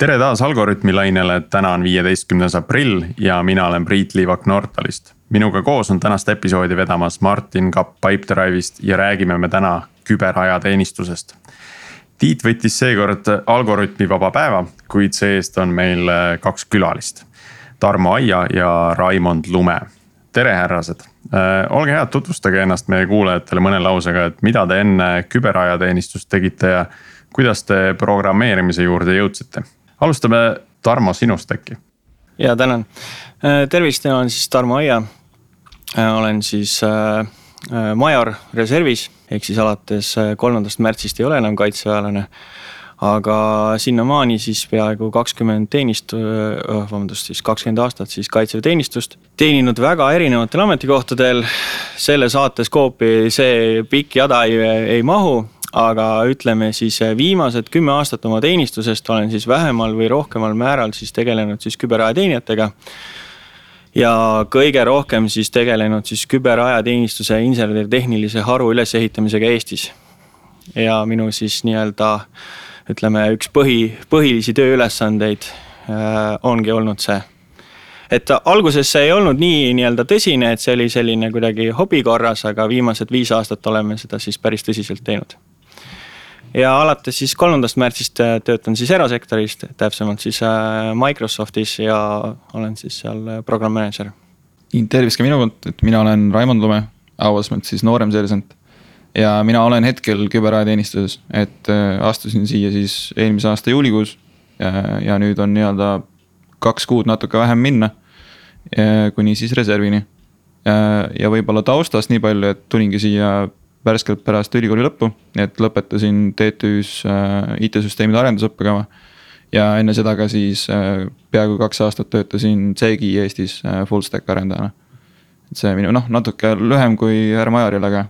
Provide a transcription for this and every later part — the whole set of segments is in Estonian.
tere taas Algorütmi lainele, täna on viieteistkümnes aprill ja mina olen Priit Liivak Nortalist. minuga koos on tänast episoodi vedamas Martin Kapp Pipedrive'ist ja räägime me täna küberajateenistusest. Tiit võttis seekord Algorütmi vaba päeva, kuid see-eest on meil kaks külalist. Tarmo Aia ja Raimond Lume. tere, härrased, olge head, tutvustage ennast meie kuulajatele mõne lausega, et mida te enne küberajateenistust tegite ja kuidas te programmeerimise juurde jõudsite alustame Tarmo sinust äkki. ja tänan, äh, tervist, mina olen siis Tarmo Aia. Äh, olen siis äh, major reservis, ehk siis alates kolmandast märtsist ei ole enam kaitseväelane aga sinnamaani siis peaaegu kakskümmend teenist-, vabandust, siis kakskümmend aastat siis kaitseväeteenistust. teeninud väga erinevatel ametikohtadel, selle saate skoopi see pikk jada ei, ei mahu, aga ütleme siis eh, viimased kümme aastat oma teenistusest olen siis vähemal või rohkemal määral siis tegelenud siis küberajateenijatega. ja kõige rohkem siis tegelenud siis küberajateenistuse insener-tehnilise haru ülesehitamisega Eestis. ja minu siis nii-öelda ütleme, üks põhi, põhilisi tööülesandeid äh, ongi olnud see et alguses see ei olnud nii nii-öelda tõsine, et see oli selline kuidagi hobi korras, aga viimased viis aastat oleme seda siis päris tõsiselt teinud ja alates siis kolmandast märtsist äh, töötan siis erasektoris, täpsemalt siis äh, Microsoftis ja olen siis seal äh, program manager. tervist ka minu poolt, et mina olen Raimond Lume, auasmalt siis noorem seersant. ja mina olen hetkel küberajateenistuses, et astusin siia siis eelmise aasta juulikuus. ja nüüd on nii-öelda kaks kuud natuke vähem minna. kuni siis reservini. ja võib-olla taustast nii palju, et tulingi siia värskelt pärast ülikooli lõppu, et lõpetasin TTÜ-s äh, IT-süsteemide arendusõppekava. ja enne seda ka siis äh, peaaegu kaks aastat töötasin CGI Eestis äh, full stack arendajana. et see minu noh, natuke lühem kui härra Majoril, aga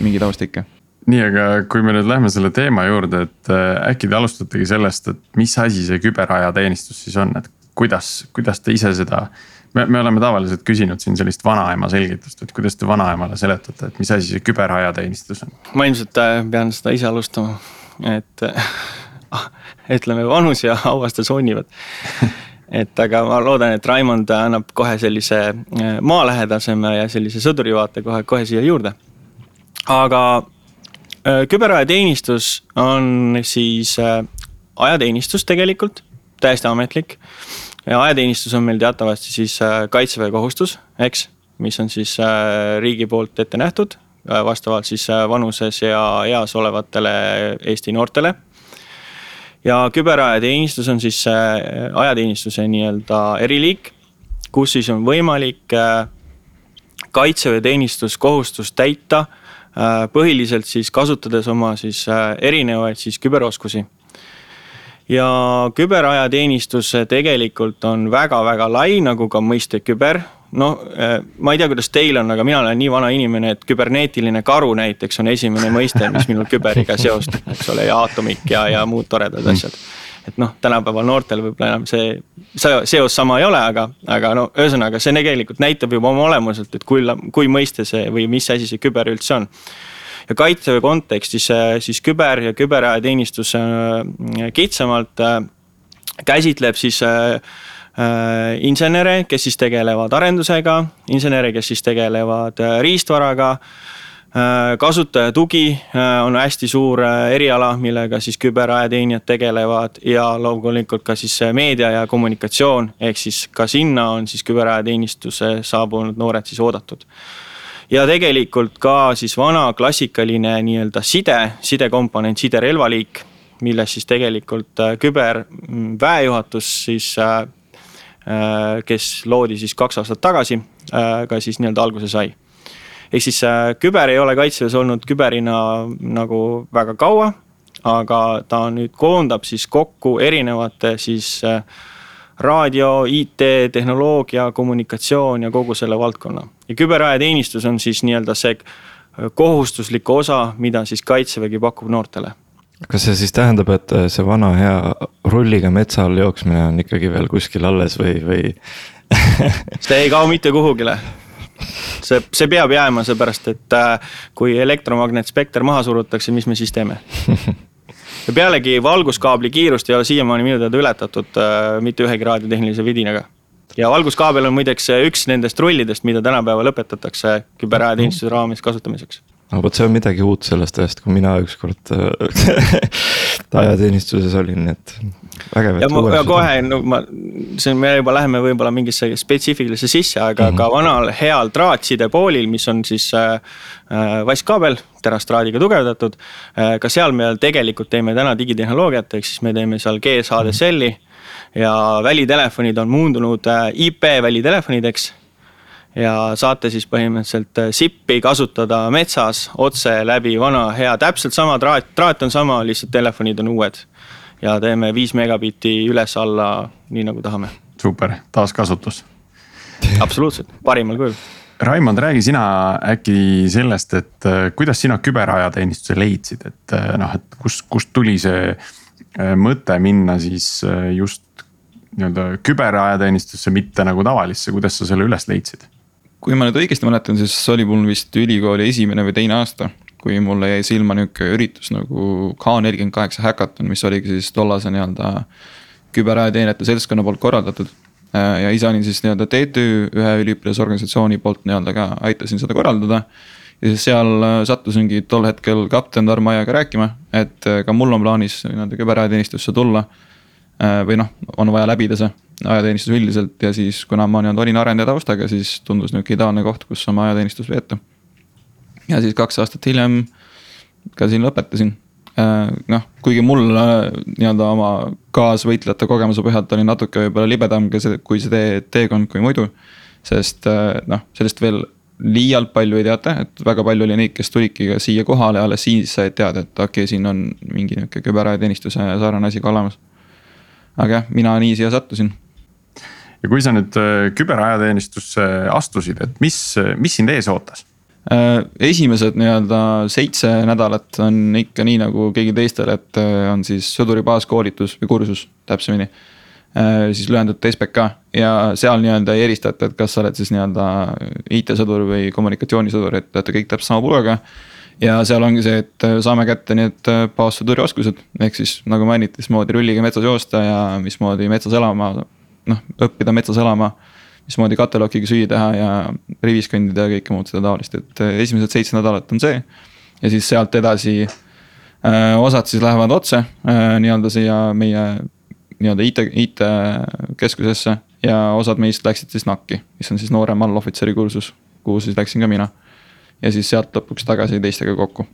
mingi taust ikka nii, aga kui me nüüd lähme selle teema juurde, et äkki te alustategi sellest, et mis asi see küberajateenistus siis on, et kuidas, kuidas te ise seda me, me oleme tavaliselt küsinud siin sellist vanaema selgitust, et kuidas te vanaemale seletate, et mis asi see küberajateenistus on? ma ilmselt äh, pean seda ise alustama, et äh, ütleme, vanus ja auastel sonnivad et aga ma loodan, et Raimond annab kohe sellise äh, maalähedasema ja sellise sõdurivaate kohe, kohe siia juurde. aga küberajateenistus on siis ajateenistus tegelikult, täiesti ametlik ajateenistus on meil teatavasti siis äh, kaitseväe kohustus, eks, mis on siis äh, riigi poolt ette nähtud äh, vastavalt siis vanuses ja eas olevatele Eesti noortele. ja küberajateenistus on siis ajateenistuse nii-öelda eriliik, kus siis on võimalik kaitseväeteenistuskohustust täita põhiliselt siis kasutades oma siis erinevaid siis küberoskusi ja küberajateenistus tegelikult on väga-väga lai, nagu ka mõiste küber. no eh, ma ei tea, kuidas teil on, aga mina olen nii vana inimene, et küberneetiline karu näiteks on esimene mõiste, mis minul küberiga seostub, eks ole, ja aatomik ja, ja muud toredad asjad. et noh, tänapäeval noortel võib-olla enam see, see seos sama ei ole, aga, aga no ühesõnaga, see tegelikult näitab juba oma olemuselt, et kui, kui mõiste see või mis asi see küber üldse on ja kaitseväe kontekstis siis küber ja küberajateenistus äh, kitsamalt äh, käsitleb siis insenere, kes siis tegelevad arendusega, insenere, kes siis tegelevad riistvaraga kasutaja tugi on hästi suur eriala, millega siis küberajateenijad tegelevad ja loomulikult ka siis meedia ja kommunikatsioon, ehk siis ka sinna on siis küberajateenistuse saabunud noored siis oodatud ja tegelikult ka siis vana klassikaline nii-öelda side, sidekomponent, siderelvaliik, milles siis tegelikult äh, küberväejuhatus mm, siis äh, äh, kes loodi siis kaks aastat tagasi, ka siis nii-öelda alguse sai. ehk siis küber ei ole kaitseväes olnud küberina nagu väga kaua, aga ta nüüd koondab siis kokku erinevate siis raadio, IT, tehnoloogia, kommunikatsioon ja kogu selle valdkonna. ja küberajateenistus on siis nii-öelda see kohustuslik osa, mida siis kaitsevägi pakub noortele. kas see siis tähendab, et see vana hea rulliga metsa all jooksmine on ikkagi veel kuskil alles või, või see ei kao mitte kuhugile see, see peab jääma, seepärast et äh, kui elektromagnetspekter maha surutakse, mis me siis teeme ja pealegi valguskaabli kiirust ei ole siiamaani minu teada ületatud äh, mitte ühegi raadiotehnilise vidinaga. ja valguskaabel on muideks üks nendest rullidest, mida tänapäeval õpetatakse küberajateenistuse raames kasutamiseks no vot, see on midagi uut sellest ajast, kui mina ükskord äh, ajateenistuses olin, nii et vägev. ja ma ja kohe, no ma, see on, me juba läheme võib-olla mingisse spetsiifilisse sisse, aga mm -hmm. ka vanal heal traatsidepoolil, mis on siis äh, äh vasskaabel, terastraadiga tugevdatud äh,. ka seal me tegelikult teeme täna digitehnoloogiat, ehk siis me teeme seal GSHDSL-i mm -hmm. ja välitelefonid on muundunud äh, IP välitelefonideks ja saate siis põhimõtteliselt äh, SIP-i kasutada metsas otse läbi vana hea, täpselt sama traat, traat on sama, lihtsalt telefonid on uued. ja teeme viis megabitti üles-alla, nii nagu tahame. super, taaskasutus. absoluutselt, parimal kujul. Raimond, räägi sina äkki sellest, et äh, kuidas sina küberajateenistuse leidsid, et äh, noh, et kust, kust tuli see mõte minna siis just nii-öelda küberajateenistusse, mitte nagu tavalisse, kuidas sa selle üles leidsid? Kui ma nüüd õigesti mäletan, siis oli mul vist ülikooli esimene või teine aasta, kui mulle jäi silma nihuke üritus nagu K48 häkaton, mis oligi siis tollase nii-öelda küberajateenijate seltskonna poolt korraldatud. ja ise olin siis nii-öelda TTÜ ühe üliõpilasorganisatsiooni poolt nii-öelda ka aitasin seda korraldada. ja siis seal äh, sattusingi tol hetkel kapten Tarmo Aiaga rääkima, et äh, ka mul on plaanis nii-öelda küberajateenistusse tulla. Äh, või noh, on vaja läbida see ajateenistus üldiselt ja siis, kuna ma nii-öelda olin arendaja taustaga, siis tundus nihuke ideaalne koht, kus oma ajateenistus veeta. ja siis kaks aastat hiljem ka siin lõpetasin. Äh, noh, kuigi mul äh, nii-öelda oma kaasvõitlejate kogemuse põhjalt oli natuke võib-olla libedam ka see, kui see tee, teekond kui muidu. sest äh, noh, sellest veel liialt palju ei teata, et väga palju oli neid, kes tulidki ka siia kohale, alles siis said teada, et okei okay,, siin on mingi nihuke küberajateenistuse sarnane asi ka olemas. aga jah, mina nii siia sattusin ja kui sa nüüd äh, küberajateenistusse astusid, et mis, mis sind ees ootas? Äh, esimesed nii-öelda seitse nädalat on ikka nii nagu kõigil teistel, et äh, on siis sõduri baaskoolitus või kursus täpsemini. siis lühendatud SBK ja seal nii-öelda ei eristata, et kas sa oled siis nii-öelda IT-sõdur või kommunikatsioonisõdur, et olete kõik täpselt sama pulgaga ja seal ongi see, et saame kätte need baassõduri oskused, ehk siis nagu mainiti, mismoodi rulliga metsas joosta ja mismoodi metsas elama noh, õppida metsas elama. mismoodi katelokiga süüa teha ja rivis kõndida ja kõike muud seda taolist, et äh, esimesed seitse nädalat on see. ja siis sealt edasi äh, osad siis lähevad otse äh, nii-öelda siia meie nii-öelda IT, IT-keskusesse ja osad meist läksid siis NAK-i, mis on siis noorem allohvitseri kursus, kuhu siis läksin ka mina. ja siis sealt lõpuks tagasi teistega kokku.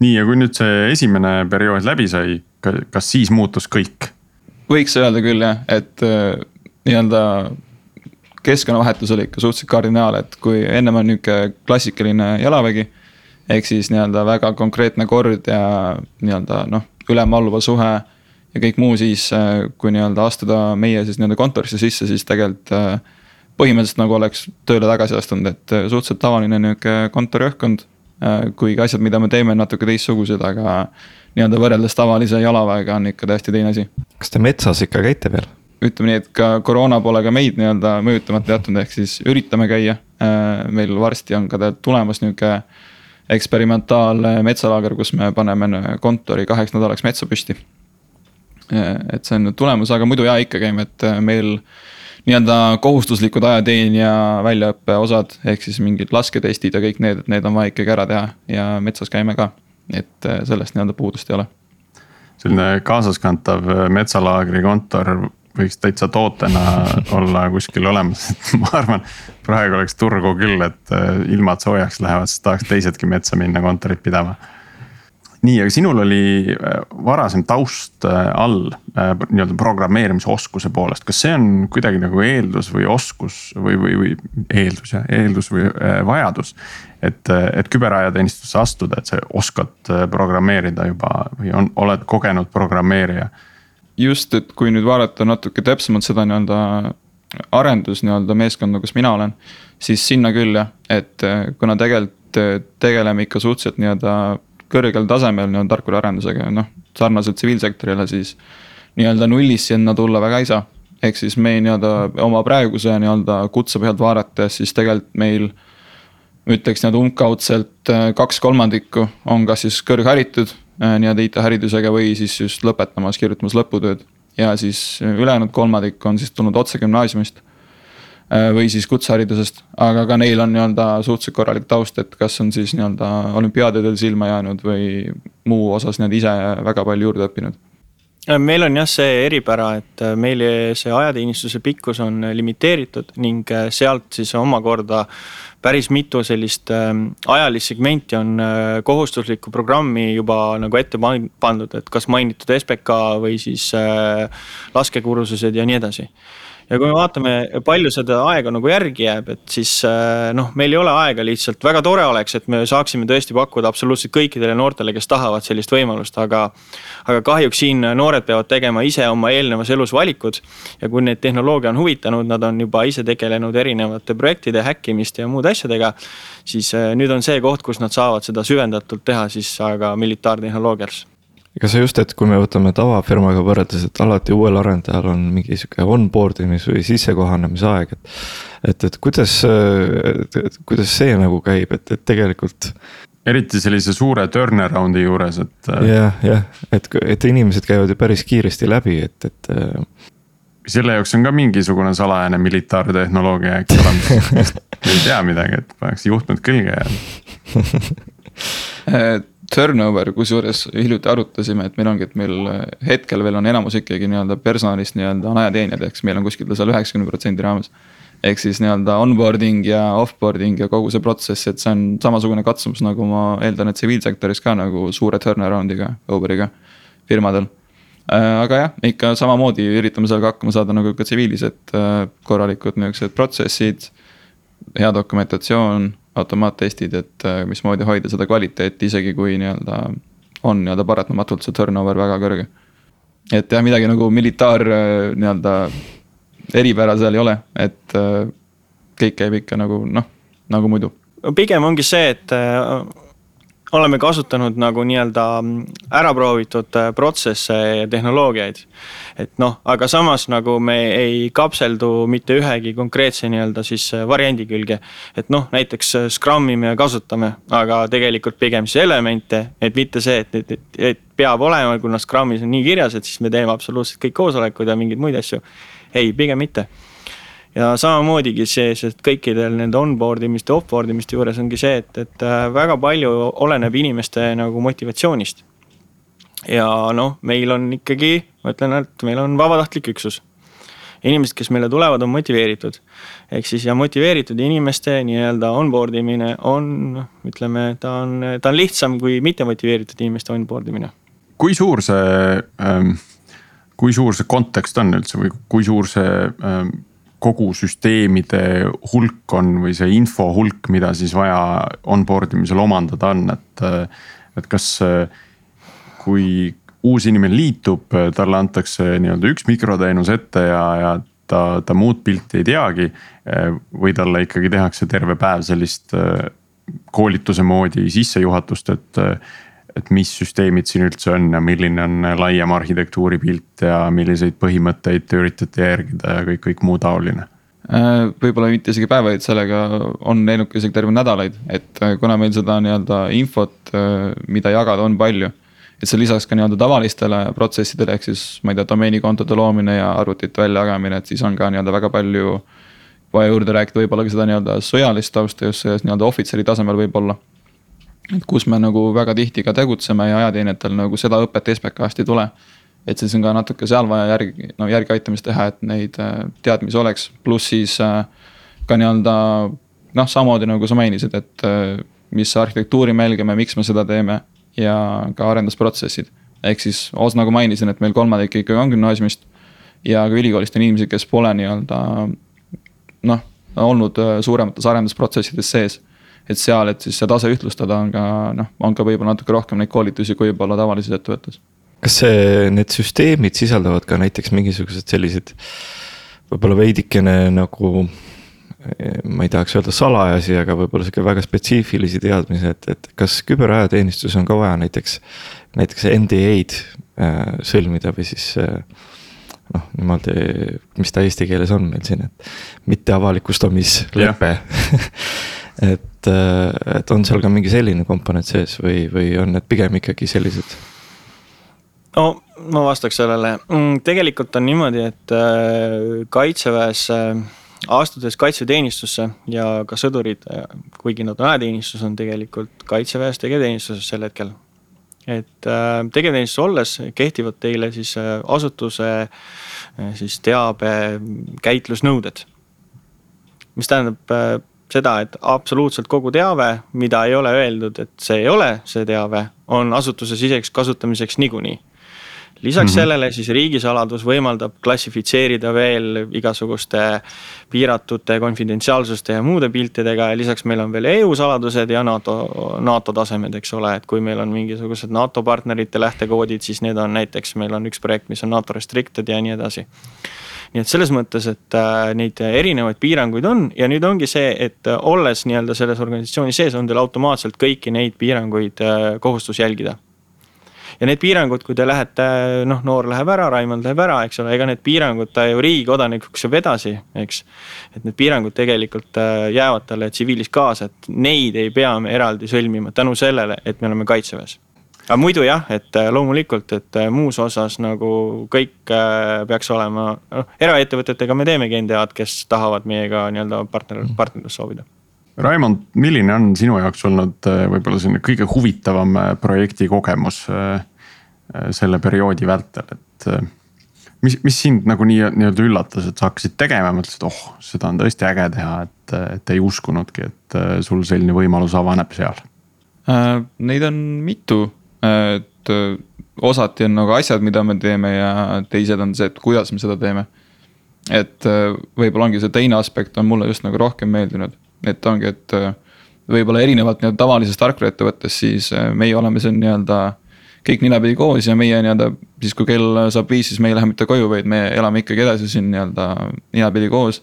nii, ja kui nüüd see esimene periood läbi sai, kas siis muutus kõik? võiks öelda küll jah, et nii-öelda keskkonnavahetus oli ikka suhteliselt kardinaal, et kui ennem on nihuke klassikaline jalavägi. ehk siis nii-öelda väga konkreetne kord ja nii-öelda noh, ülem-alluva suhe ja kõik muu, siis kui nii-öelda astuda meie siis nii-öelda kontorisse sisse, siis tegelikult põhimõtteliselt nagu oleks tööle tagasi astunud, et suhteliselt tavaline nihuke kontoriõhkkond. kuigi asjad, mida me teeme, on natuke teistsugused, aga nii-öelda võrreldes tavalise jalaväega on ikka täiesti teine asi. kas te metsas ikka käite veel? Ütleme nii, et ka koroona pole ka meid nii-öelda mõjutamata jätnud, ehk siis üritame käia. Äh, meil varsti on ka tulemas nihuke eksperimentaalne metsalaager, kus me paneme kontori kaheks nädalaks metsa püsti. Äh, et see on nüüd tulemas, aga muidu jaa, ikka käime, et äh, meil nii-öelda kohustuslikud ajateenija väljaõppe osad, ehk siis mingid lasketestid ja kõik need, et need on vaja ikkagi ära teha ja metsas käime ka. et sellest nii-öelda puudust ei ole selline kaasaskantav metsalaagri kontor võiks täitsa tootena olla kuskil olemas, et ma arvan, praegu oleks turgu küll, et äh, ilmad soojaks lähevad, siis tahaks teisedki metsa minna kontorit pidama. nii, aga sinul oli äh, varasem taust äh, all nii-öelda programmeerimisoskuse poolest, kas see on kuidagi nagu eeldus või oskus või, või, või eeldus jah, eeldus või vajadus. et, et küberajateenistusse astuda, et sa oskad programmeerida juba või on, oled kogenud programmeerija just, et kui nüüd vaadata natuke täpsemalt seda nii-öelda arendus nii-öelda meeskonda, kus mina olen. siis sinna küll jah, et eh, kuna tegelikult eh, tegeleme ikka suhteliselt nii-öelda kõrgel tasemel nii-öelda tarkvaraarendusega, noh sarnaselt tsiviilsektorile, siis. nii-öelda nullist sinna tulla väga ei saa. ehk siis me nii-öelda oma praeguse nii-öelda kutse pealt vaadates, siis tegelikult meil ütleks nii-öelda umbkaudselt eh, kaks kolmandikku on kas siis kõrgharitud äh, nii-öelda IT-haridusega või siis just lõpetamas, kirjutamas lõputööd. ja siis ülejäänud kolmandik on siis tulnud otse gümnaasiumist või siis kutseharidusest, aga ka neil on nii-öelda suhteliselt korralik taust, et kas on siis nii-öelda olümpiaadidel silma jäänud või muu osas nii-öelda ise väga palju juurde õppinud Äh, meil on jah see eripära, et äh, meil see ajateenistuse pikkus on limiteeritud ning äh, sealt siis omakorda päris mitu sellist ähm, ajalist segmenti on kohustuslikku programmi juba nagu ette pandud, et kas mainitud SBK või siis laskekursused ja nii edasi ja kui me vaatame, palju seda aega nagu järgi jääb, et siis äh, noh, meil ei ole aega lihtsalt, väga tore oleks, et me saaksime tõesti pakkuda absoluutselt kõikidele noortele, kes tahavad sellist võimalust, aga. aga kahjuks siin noored peavad tegema ise oma eelnevas elus valikud. ja kui neid tehnoloogia on huvitanud, nad on juba ise tegelenud erinevate projektide häkkimiste ja muude asjadega. siis äh, nüüd on see koht, kus nad saavad seda süvendatult teha siis aga militaartehnoloogias ega see just, et kui me võtame tavafirmaga võrreldes, et alati uuel arendajal on mingi sihuke onboard imis või sissekohanemise aeg, et. et, et kuidas, kuidas see nagu käib, et, et tegelikult. eriti sellise suure turnaround'i juures, et. jah, jah, et, et inimesed käivad ju päris kiiresti läbi, et, et selle jaoks on ka mingisugune salajane militaartehnoloogia, eks ole, ei tea midagi, et paneks juhtmed külge ja turnover, kusjuures hiljuti arutasime, et meil ongi, et meil äh, hetkel veel on enamus ikkagi nii-öelda personalist nii-öelda on ajateenijad, ehk siis meil on kuskil seal üheksakümne protsendi raames. ehk siis nii-öelda onboarding ja offboarding ja kogu see protsess, et see on samasugune katsumus, nagu ma eeldan, et tsiviilsektoris ka nagu suure turnaround'iga, Uberiga firmadel äh, aga jah, ikka samamoodi üritame sellega hakkama saada nagu ka tsiviilis, et äh, korralikud niuksed protsessid, hea dokumentatsioon automaattestid, et äh, mismoodi hoida seda kvaliteeti, isegi kui nii-öelda on nii-öelda paratamatult see turnover väga kõrge. et jah, midagi nagu militaar äh, nii-öelda eripära seal ei ole, et äh, kõik käib ikka nagu noh, nagu muidu. pigem ongi see, et oleme kasutanud nagu nii-öelda ära proovitud äh, protsesse ja tehnoloogiaid. et noh, aga samas nagu me ei kapseldu mitte ühegi konkreetse nii-öelda siis äh, variandi külge. et noh, näiteks äh, Scrumi me kasutame, aga tegelikult pigem siis elemente, et mitte see, et, et, et peab olema, kuna Scrumis on nii kirjas, et siis me teeme absoluutselt kõik koosolekud ja mingeid muid asju. ei, pigem mitte ja samamoodigi see, sest kõikidel nende onboard imiste, offboard imiste juures ongi see, et, et äh, väga palju oleneb inimeste nagu motivatsioonist. ja noh, meil on ikkagi, ma ütlen, et meil on vabatahtlik üksus. inimesed, kes meile tulevad, on motiveeritud. ehk siis ja motiveeritud inimeste nii-öelda onboard imine on, ütleme, ta on, ta on lihtsam kui mittemotiveeritud inimeste onboard imine. kui suur see ähm,, kui suur see kontekst on üldse või kui suur see ähm, kogu süsteemide hulk on või see info hulk, mida siis vaja onboard imisel omandada on, et. et kas, kui uus inimene liitub, talle antakse nii-öelda üks mikroteenus ette ja, ja ta, ta muud pilti ei teagi. või talle ikkagi tehakse terve päev sellist koolituse moodi sissejuhatust, et et mis süsteemid siin üldse on ja milline on laiem arhitektuuri pilt ja milliseid põhimõtteid te üritate järgida ja kõik, kõik muu taoline? Äh, võib-olla mitte isegi päevaid, sellega on läinud isegi terve nädalaid, et äh, kuna meil seda nii-öelda infot, äh, mida jagada, on palju. et see lisaks ka nii-öelda tavalistele protsessidele, ehk siis ma ei tea, domeenikontode loomine ja arvutite väljajagamine, et siis on ka nii-öelda väga palju. vaja juurde rääkida võib-olla ka seda nii-öelda sõjalist tausta just selles nii-öelda ohvitseri tasemel võib-olla et kus me nagu väga tihti ka tegutseme ja ajateenijatel nagu seda õpet SBK-st ei tule. et siis on ka natuke seal vaja järgi, no järgiaitamist teha, et neid äh, teadmisi oleks, pluss siis äh, ka nii-öelda noh, samamoodi nagu sa mainisid, et äh, mis arhitektuuri me jälgime, miks me seda teeme ja ka arendusprotsessid. ehk siis os nagu mainisin, et meil kolmandik ikkagi on gümnaasiumist ja ka ülikoolist on inimesi, kes pole nii-öelda noh, olnud suuremates arendusprotsessides sees et seal, et siis see tase ühtlustada on ka noh, on ka võib-olla natuke rohkem neid koolitusi kui võib-olla tavalises ettevõttes. kas see, need süsteemid sisaldavad ka näiteks mingisugused sellised võib-olla veidikene nagu ma ei tahaks öelda salajasi, aga võib-olla sihuke väga spetsiifilisi teadmisi, et, et kas küberajateenistus on ka vaja näiteks, näiteks NDA-d äh, sõlmida või siis äh, noh, niimoodi, mis ta eesti keeles on meil siin, et mitte avalikustamislepe et, et on seal ka mingi selline komponent sees või, või on need pigem ikkagi sellised? no ma vastaks sellele, mm, tegelikult on niimoodi, et äh, kaitseväes äh, astudes kaitseteenistusse ja ka sõdurid, äh, kuigi nad on ajateenistus, on tegelikult kaitseväes tegevteenistuses sel hetkel. et tegevteenistuses olles kehtivad teile siis asutuse siis teabe käitlusnõuded. mis tähendab seda, et absoluutselt kogu teave, mida ei ole öeldud, et see ei ole see teave, on asutuse siseseks kasutamiseks niikuinii lisaks mm -hmm. sellele siis riigisaladus võimaldab klassifitseerida veel igasuguste piiratute konfidentsiaalsuste ja muude piltidega ja lisaks meil on veel EU saladused ja NATO, NATO tasemed, eks ole, et kui meil on mingisugused NATO partnerite lähtekoodid, siis need on näiteks, meil on üks projekt, mis on NATO restricted ja nii edasi nii et selles mõttes, et äh, neid erinevaid piiranguid on ja nüüd ongi see, et äh, olles nii-öelda selles organisatsioonis sees, on teil automaatselt kõiki neid piiranguid äh, kohustus jälgida ja need piirangud, kui te lähete, noh, noor läheb ära, Raimond läheb ära, eks ole, ega need piirangud ta ju riigi kodanikuks jääb edasi, eks. et need piirangud tegelikult äh, jäävad talle tsiviilis kaasa, et neid ei pea me eraldi sõlmima tänu sellele, et me oleme kaitseväes aga muidu jah, et äh, loomulikult, et äh, muus osas nagu kõik peaks olema, noh eraettevõtetega me teemegi NDA-d, kes tahavad meiega nii-öelda partner, partnerlust soovida Raimond, milline on sinu jaoks olnud võib-olla selline kõige huvitavam projekti kogemus Äh, selle perioodi vältel, et äh, mis, mis sind nagu nii, nii-öelda üllatas, et sa hakkasid tegema ja mõtlesid, oh, seda on tõesti äge teha, et, et ei uskunudki, et äh, sul selline võimalus avaneb seal äh,? Neid on mitu, et osati on nagu asjad, mida me teeme ja teised on see, et kuidas me seda teeme. et võib-olla ongi see teine aspekt on mulle just nagu rohkem meeldinud, et ongi, et võib-olla erinevalt nii-öelda tavalisest tarkvaraettevõttest, siis meie oleme siin nii-öelda kõik ninapidi koos ja meie nii-öelda siis, kui kell saab viis, siis me ei lähe mitte koju, vaid me elame ikkagi edasi siin nii-öelda ninapidi koos.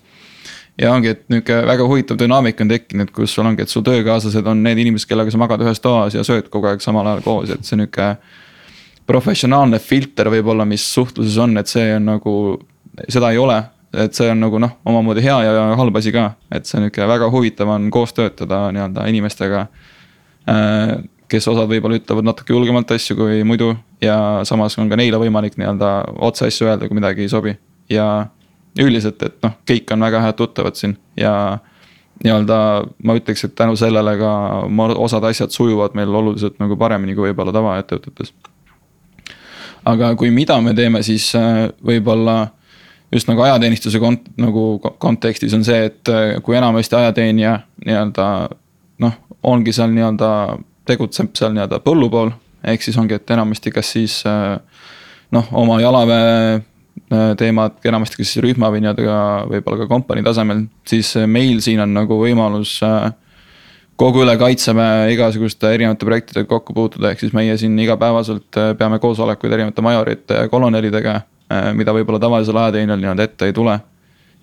ja ongi, et nihuke väga huvitav dünaamika on tekkinud, kus sul ongi, et su töökaaslased on need inimesed, kellega sa magad ühes toas ja sööd kogu aeg samal ajal koos, et see nihuke. professionaalne filter võib-olla, mis suhtluses on, et see on nagu, seda ei ole et see on nagu noh, omamoodi hea ja halb asi ka, et see on nihuke väga huvitav on koos töötada nii-öelda inimestega äh, kes osad võib-olla ütlevad natuke julgemalt asju kui muidu ja samas on ka neile võimalik nii-öelda otse asju öelda, kui midagi ei sobi. ja üldiselt, et noh, kõik on väga head tuttavad siin ja nii-öelda ma ütleks, et tänu sellele ka osad asjad sujuvad meil oluliselt nagu paremini kui võib-olla tavaettevõtetes. aga kui mida me teeme, siis äh, võib-olla just nagu ajateenistuse kont-, nagu kontekstis on see, et äh, kui enamasti ajateenija nii-öelda noh, ongi seal nii-öelda tegutseb seal nii-öelda põllu pool. ehk siis ongi, et enamasti, kas siis äh, noh, oma jalaväe äh, teemad enamasti kas siis rühma või nii-öelda võib-olla ka kompanii tasemel, siis meil siin on nagu võimalus kogu üle kaitseväe igasuguste erinevate projektidega kokku puutuda, ehk siis meie siin igapäevaselt peame koosolekuid erinevate majorite ja kolonelidega. Mida võib-olla tavalisel ajateenijal nii-öelda ette ei tule.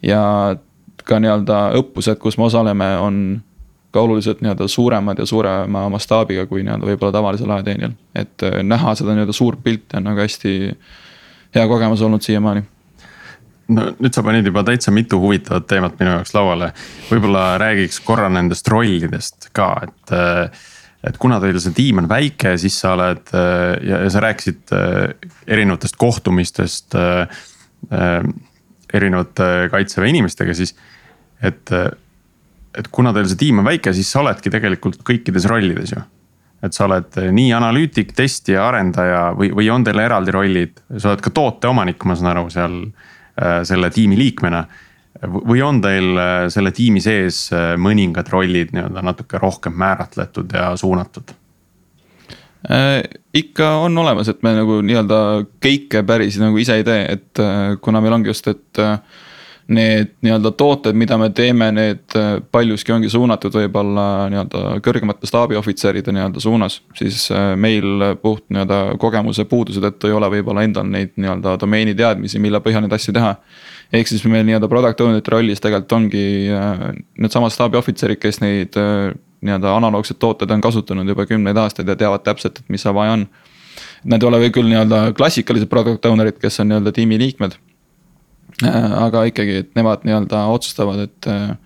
ja ka nii-öelda õppused, kus me osaleme, on ka oluliselt nii-öelda suuremad ja suurema mastaabiga kui nii-öelda võib-olla tavalisel ajateenijal. et äh, näha seda nii-öelda suurt pilti on nagu hästi hea kogemus olnud siiamaani no nüüd sa panid juba täitsa mitu huvitavat teemat minu jaoks lauale. võib-olla räägiks korra nendest rollidest ka, et. Äh, et kuna teil see tiim on väike, siis sa oled äh, ja, ja sa rääkisid erinevatest kohtumistest. erinevate kaitseväe inimestega, siis et et kuna teil see tiim on väike, siis sa oledki tegelikult kõikides rollides ju. et sa oled nii analüütik, testija, arendaja või, või on teil eraldi rollid, sa oled ka tooteomanik, ma saan aru, seal äh, selle tiimi liikmena. Või on teil äh, selle tiimi sees äh, mõningad rollid nii-öelda natuke rohkem määratletud ja suunatud? ikka on olemas, et me nagu nii-öelda kõike päris nagu ise ei tee, et kuna meil ongi just, et need nii-öelda tooted, mida me teeme, need äh, paljuski ongi suunatud võib-olla nii-öelda kõrgemate staabiohvitseride nii-öelda suunas. siis äh, meil puht nii-öelda kogemuse puuduse tõttu ei ole võib-olla endal neid nii-öelda domeeni teadmisi, mille põhjal neid asju teha. Ehk siis meil nii-öelda product owner'ite rollis tegelikult ongi äh, needsamad staabiohvitserid, kes neid nii-öelda analoogseid tooteid on kasutanud juba kümneid aastaid ja teavad täpselt, et mis seal vaja on. Nad ei ole või küll nii-öelda klassikalised product owner'id, kes on nii-öelda tiimi liikmed Äh, aga ikkagi, et nemad nii-öelda otsustavad, et. Äh,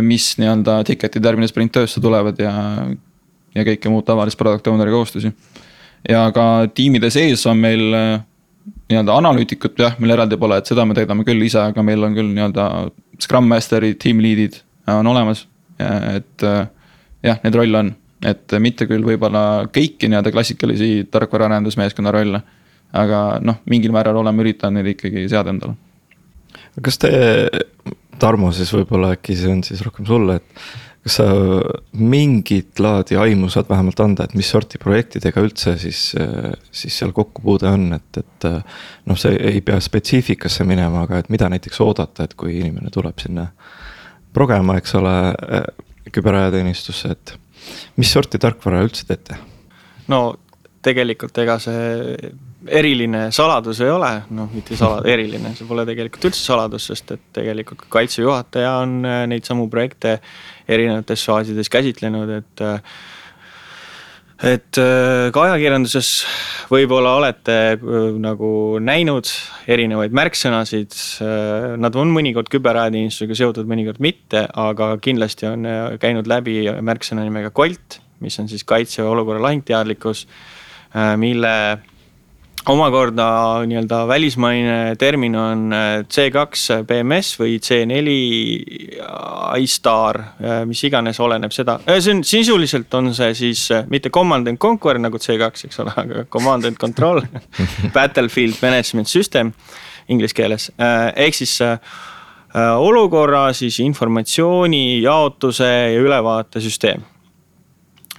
mis nii-öelda ticket'id järgmine sprint töösse tulevad ja, ja kõike muud tavalist product owner'i kohustusi. ja ka tiimide sees on meil nii-öelda analüütikut jah, meil eraldi pole, et seda me täidame küll ise, aga meil on küll nii-öelda Scrum master'id, team lead'id on olemas, et jah, neid rolle on et mitte küll võib-olla kõiki nii-öelda klassikalisi tarkvaraarendusmeeskonna rolle. aga noh, mingil määral oleme üritanud neid ikkagi seada endale. kas te, Tarmo siis võib-olla äkki see on siis rohkem sulle, et kas sa mingit laadi aimu saad vähemalt anda, et mis sorti projektidega üldse siis, siis seal kokkupuude on, et, et. noh, see ei pea spetsiifikasse minema, aga et mida näiteks oodata, et kui inimene tuleb sinna progema, eks ole, küberajateenistusse, et mis sorti tarkvara üldse teete? no tegelikult ega see eriline saladus ei ole, noh mitte sala-, eriline, see pole tegelikult üldse saladus, sest et tegelikult ka kaitseväe juhataja on äh, neid samu projekte erinevates faasides käsitlenud, et äh, et äh, ka ajakirjanduses võib-olla olete nagu näinud erinevaid märksõnasid. Nad on mõnikord küberajateenistusega seotud, mõnikord mitte, aga kindlasti on käinud läbi märksõna nimega Colt, mis on siis kaitseväe olukorra lahingteadlikkus, mille omakorda nii-öelda välismaine termin on äh, C2 BMS või C4 iStar, äh, mis iganes, oleneb seda, äh, see on sisuliselt on see siis mitte command and conquer nagu C2, eks ole, aga command and control Battlefield management system inglise keeles, ehk siis olukorra siis informatsiooni jaotuse ja ülevaate süsteem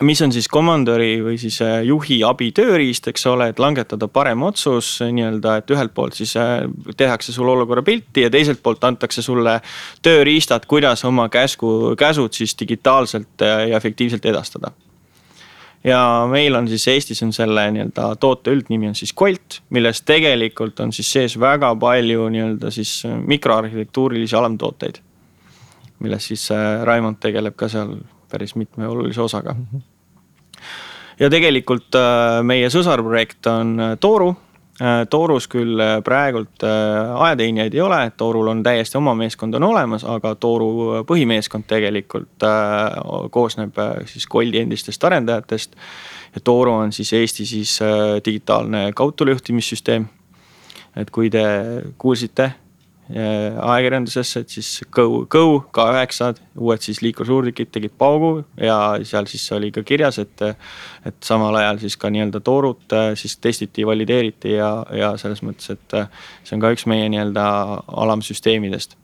mis on siis komandöri või siis äh, juhi abitööriist, eks ole, et langetada parem otsus nii-öelda, et ühelt poolt siis äh, tehakse sulle olukorra pilti ja teiselt poolt antakse sulle tööriistad, kuidas oma käsku, käsud siis digitaalselt äh, ja efektiivselt edastada. ja meil on siis Eestis on selle nii-öelda toote üldnimi on siis Colt, milles tegelikult on siis sees väga palju nii-öelda siis mikroarhitektuurilisi alamtooteid. milles siis Raimond tegeleb ka seal päris mitme olulise osaga. ja tegelikult äh, meie sõsarprojekt on äh, Tooru. Äh, Toorus küll praegult ajateenijaid ei ole, Toorul on täiesti oma meeskond on olemas, aga Tooru põhimeeskond tegelikult koosneb siis Goldi endistest arendajatest. ja Tooru on siis Eesti siis digitaalne kaudtulejuhtimissüsteem. et kui te kuulsite ajakirjandusesse, et siis Go, Go K9-d, uued siis liikursuurtükid tegid paugu ja seal siis oli ka kirjas, et. et samal ajal siis ka nii-öelda toorut äh, siis testiti, valideeriti ja, ja selles mõttes, et äh, see on ka üks meie nii-öelda alamsüsteemidest.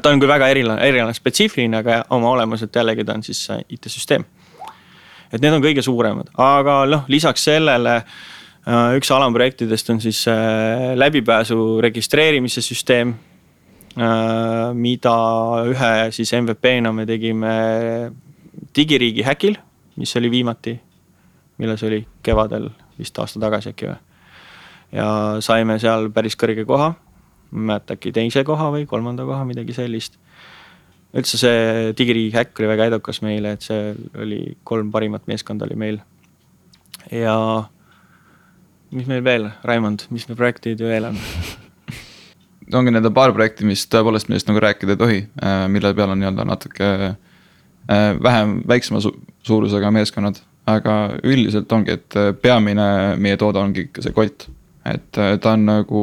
ta on küll väga eriline, eriline, spetsiifiline, aga oma olemuselt jällegi ta on siis IT-süsteem. et need on kõige suuremad, aga noh, lisaks sellele Äh, üks alamprojektidest on siis äh, läbipääsu registreerimise süsteem. Äh, mida ühe siis MVP-na me tegime digiriigi häkil, mis oli viimati, milles oli kevadel vist aasta tagasi äkki või. ja saime seal päris kõrge koha, ma ei mäleta äkki teise koha või kolmanda koha, midagi sellist üldse see digiriigi häkk oli väga edukas meile, et see oli kolm parimat meeskonda oli meil. ja mis meil veel, Raimond, mis meil projektid veel on ongi nii-öelda paar projekti, mis tõepoolest, millest nagu rääkida ei tohi, äh, mille peal on nii-öelda natuke äh, vähem, väiksema su suurusega meeskonnad. aga üldiselt ongi, et äh, peamine meie toode ongi ikka see Colt, et ta on nagu.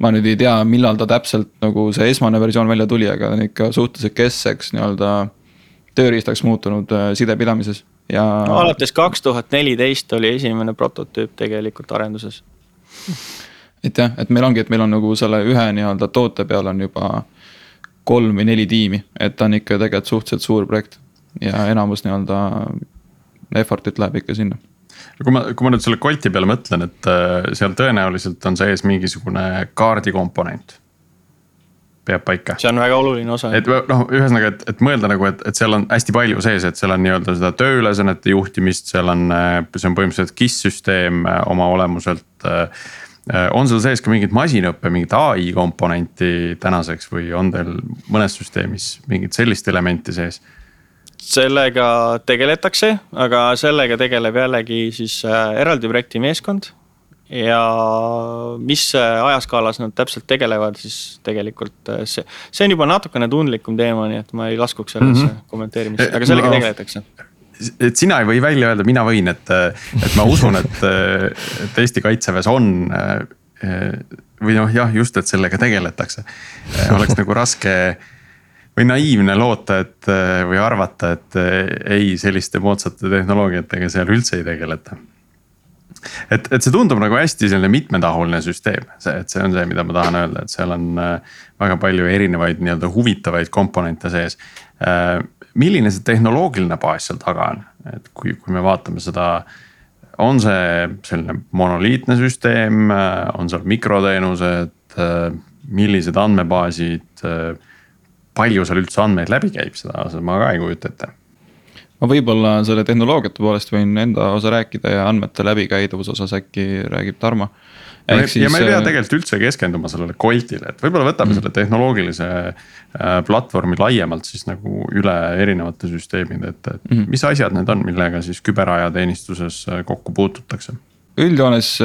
ma nüüd ei tea, millal ta täpselt nagu see esmane versioon välja tuli, aga ta on ikka suhteliselt keskseks nii-öelda tööriistaks muutunud sidepidamises ja no,. alates kaks tuhat neliteist oli esimene prototüüp tegelikult arenduses. et jah, et meil ongi, et meil on nagu selle ühe nii-öelda toote peal on juba kolm või neli tiimi, et ta on ikka tegelikult suhteliselt suur projekt ja enamus nii-öelda effort'it läheb ikka sinna kui ma, kui ma nüüd selle Colti peale mõtlen, et äh, seal tõenäoliselt on sees mingisugune kaardikomponent peab paika. see on väga oluline osa. et noh, ühesõnaga, et, et mõelda nagu, et, et seal on hästi palju sees, et seal on nii-öelda seda tööülesannete juhtimist, seal on, see on põhimõtteliselt KISS süsteem äh, oma olemuselt. Äh, on seal sees ka mingit masinõppe, mingit ai komponenti tänaseks või on teil mõnes süsteemis mingit sellist elementi sees? sellega tegeletakse, aga sellega tegeleb jällegi siis äh, eraldi projektimeeskond ja mis ajaskaalas nad täpselt tegelevad, siis tegelikult see, see on juba natukene tundlikum teema, nii et ma ei laskuks sellesse mm -hmm. kommenteerimisse, aga sellega no, tegeletakse et sina ei või välja öelda, mina võin, et, et ma usun, et, et Eesti kaitseväes on. või noh, jah, just, et sellega tegeletakse, oleks nagu raske või naiivne loota, et või arvata, et ei, selliste moodsate tehnoloogiatega seal üldse ei tegeleta et, et see tundub nagu hästi selline mitmetahuline süsteem, see, et see on see, mida ma tahan öelda, et seal on äh, väga palju erinevaid nii-öelda huvitavaid komponente sees. Äh, milline see tehnoloogiline baas seal taga on, et kui, kui me vaatame seda on see selline monoliitne süsteem, äh, on seal mikroteenused, millised andmebaasid, palju seal üldse andmeid läbi käib, seda ma ka ei kujuta ette ma võib-olla selle tehnoloogiate poolest võin enda osa rääkida ja andmete läbikäidavuse osas äkki räägib Tarmo. ja me, siis, ja me ei pea äh, tegelikult üldse keskenduma sellele Coltile, et võib-olla võtame mm selle tehnoloogilise äh, platvormi laiemalt siis nagu üle erinevate süsteemide, et, et mm mis asjad need on, millega siis küberajateenistuses äh, kokku puututakse? üldjoones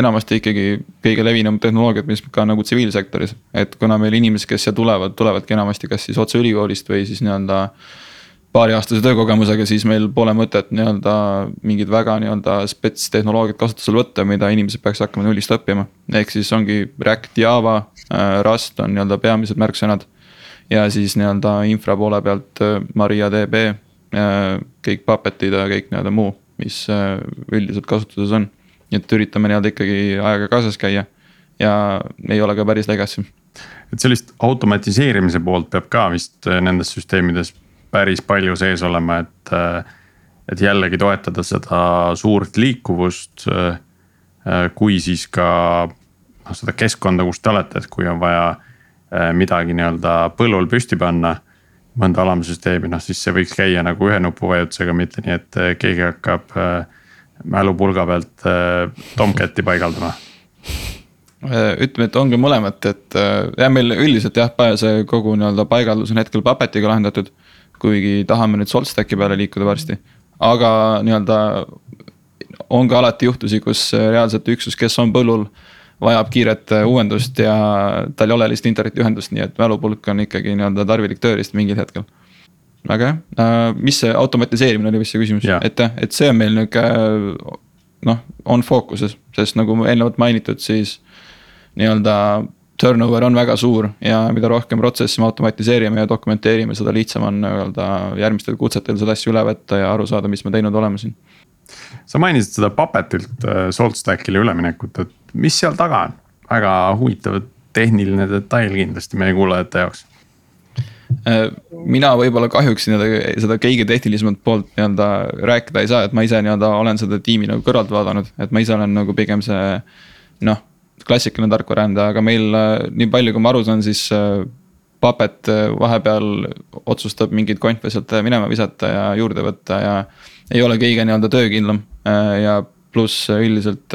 enamasti ikkagi kõige levinum tehnoloogiad, mis ka nagu tsiviilsektoris, et kuna meil inimesed, kes siia tulevad, tulevadki enamasti kas siis otse ülikoolist või siis nii-öelda äh, paariaastase töökogemusega, siis meil pole mõtet nii-öelda mingit väga nii-öelda spets tehnoloogiat kasutusele võtta, mida inimesed peaks hakkama nullist õppima. ehk siis ongi React, Java, äh, Rust on nii-öelda peamised märksõnad. ja siis nii-öelda infra poole pealt äh, MariaDB, äh, kõik Puppetid ja kõik nii-öelda muu, mis üldiselt kasutuses on. nii et üritame nii-öelda ikkagi ajaga kaasas käia ja ei ole ka päris legacy. et sellist automatiseerimise poolt peab ka vist nendes süsteemides päris palju sees olema, et, et jällegi toetada seda suurt liikuvust. kui siis ka noh, seda keskkonda, kus te olete, et kui on vaja midagi nii-öelda põllul püsti panna mõnda alamsüsteemi, noh siis see võiks käia nagu ühe nupuvajutusega, mitte nii, et keegi hakkab mälupulga pealt Tomcati paigaldama. ütleme, et ongi mõlemat, et jah, meil üldiselt jah, see kogu nii-öelda paigaldus on hetkel Puppetiga lahendatud kuigi tahame nüüd Solstacki peale liikuda varsti. aga nii-öelda on ka alati juhtusi, kus reaalselt üksus, kes on põllul, vajab kiiret uuendust ja tal ei ole lihtsalt internetiühendust, nii et mälupulk on ikkagi nii-öelda tarvilik tööriist mingil hetkel. väga hea, äh, mis see automatiseerimine oli vist see küsimus, et, et see on meil nihuke noh, on fookuses, sest nagu eelnevalt mainitud, siis nii-öelda turnover on väga suur ja mida rohkem protsessi me automatiseerime ja dokumenteerime, seda lihtsam on nii-öelda järgmistel kutsetel seda asja üle võtta ja aru saada, mis me teinud oleme siin. sa mainisid seda Puppetilt äh, Saltstackile üleminekut, et mis seal taga on? väga huvitav tehniline detail kindlasti meie kuulajate jaoks äh, mina võib-olla kahjuks nii-öelda seda kõige tehnilisemat poolt nii-öelda rääkida ei saa, et ma ise nii-öelda olen seda tiimi nagu kõrvalt vaadanud, et ma ise olen nagu pigem see noh klassikaline tarkvaraarendaja, aga meil äh, nii palju, kui ma aru saan, siis äh, Puppet äh, vahepeal otsustab mingeid konfe sealt minema visata ja juurde võtta ja. ei ole kõige nii-öelda töökindlam ja pluss üldiselt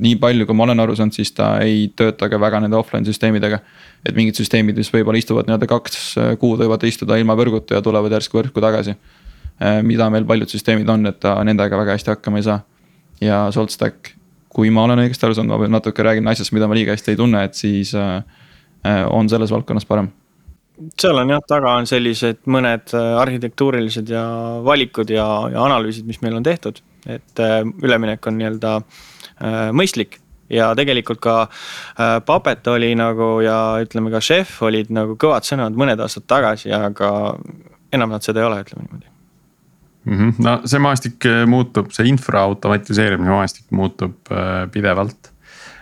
nii palju, kui ma olen aru saanud, siis ta ei tööta ka väga nende offline süsteemidega. et mingid süsteemid, mis võib-olla istuvad nii-öelda kaks kuud võivad istuda ilma võrguta ja tulevad järsku võrku tagasi. mida meil paljud süsteemid on, et ta nendega väga hästi hakkama ei saa. ja SaltStack kui ma olen õigesti aru saanud, ma natuke räägin asjast, mida ma liiga hästi ei tunne, et siis äh, äh, on selles valdkonnas parem. Seal on jah, taga on sellised mõned äh, arhitektuurilised ja valikud ja, ja analüüsid, mis meil on tehtud. et üleminek on nii-öelda mõistlik. Ja tegelikult ka Puppet oli nagu ja ütleme ka Chef olid nagu kõvad sõnad mõned aastad tagasi, aga enam nad seda ei ole, ütleme niimoodi mm. -hmm. no see maastik äh, muutub, see infra automatiseerimise maastik muutub äh, pidevalt.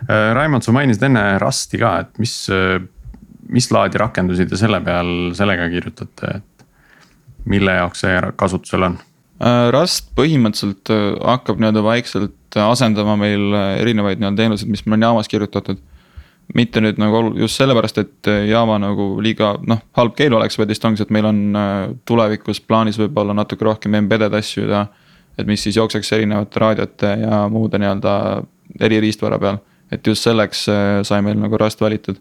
Äh, Raimond, sa mainisid enne Rusti ka, et mis, mis laadi rakendusi te selle peal, sellega kirjutate, et mille jaoks see kasutusel on? Rust põhimõtteliselt hakkab nii-öelda vaikselt asendama meil erinevaid nii-öelda teenuseid, mis meil on jaamas kirjutatud mitte nüüd nagu just sellepärast, et äh, Java nagu liiga noh, halb keel oleks, vaid lihtsalt ongi see, et meil on äh, tulevikus plaanis võib-olla natuke rohkem embedded asju ja. et mis siis jookseks erinevate raadiote ja muude nii-öelda eririistvara peal. et just selleks äh, sai meil nagu Rust valitud.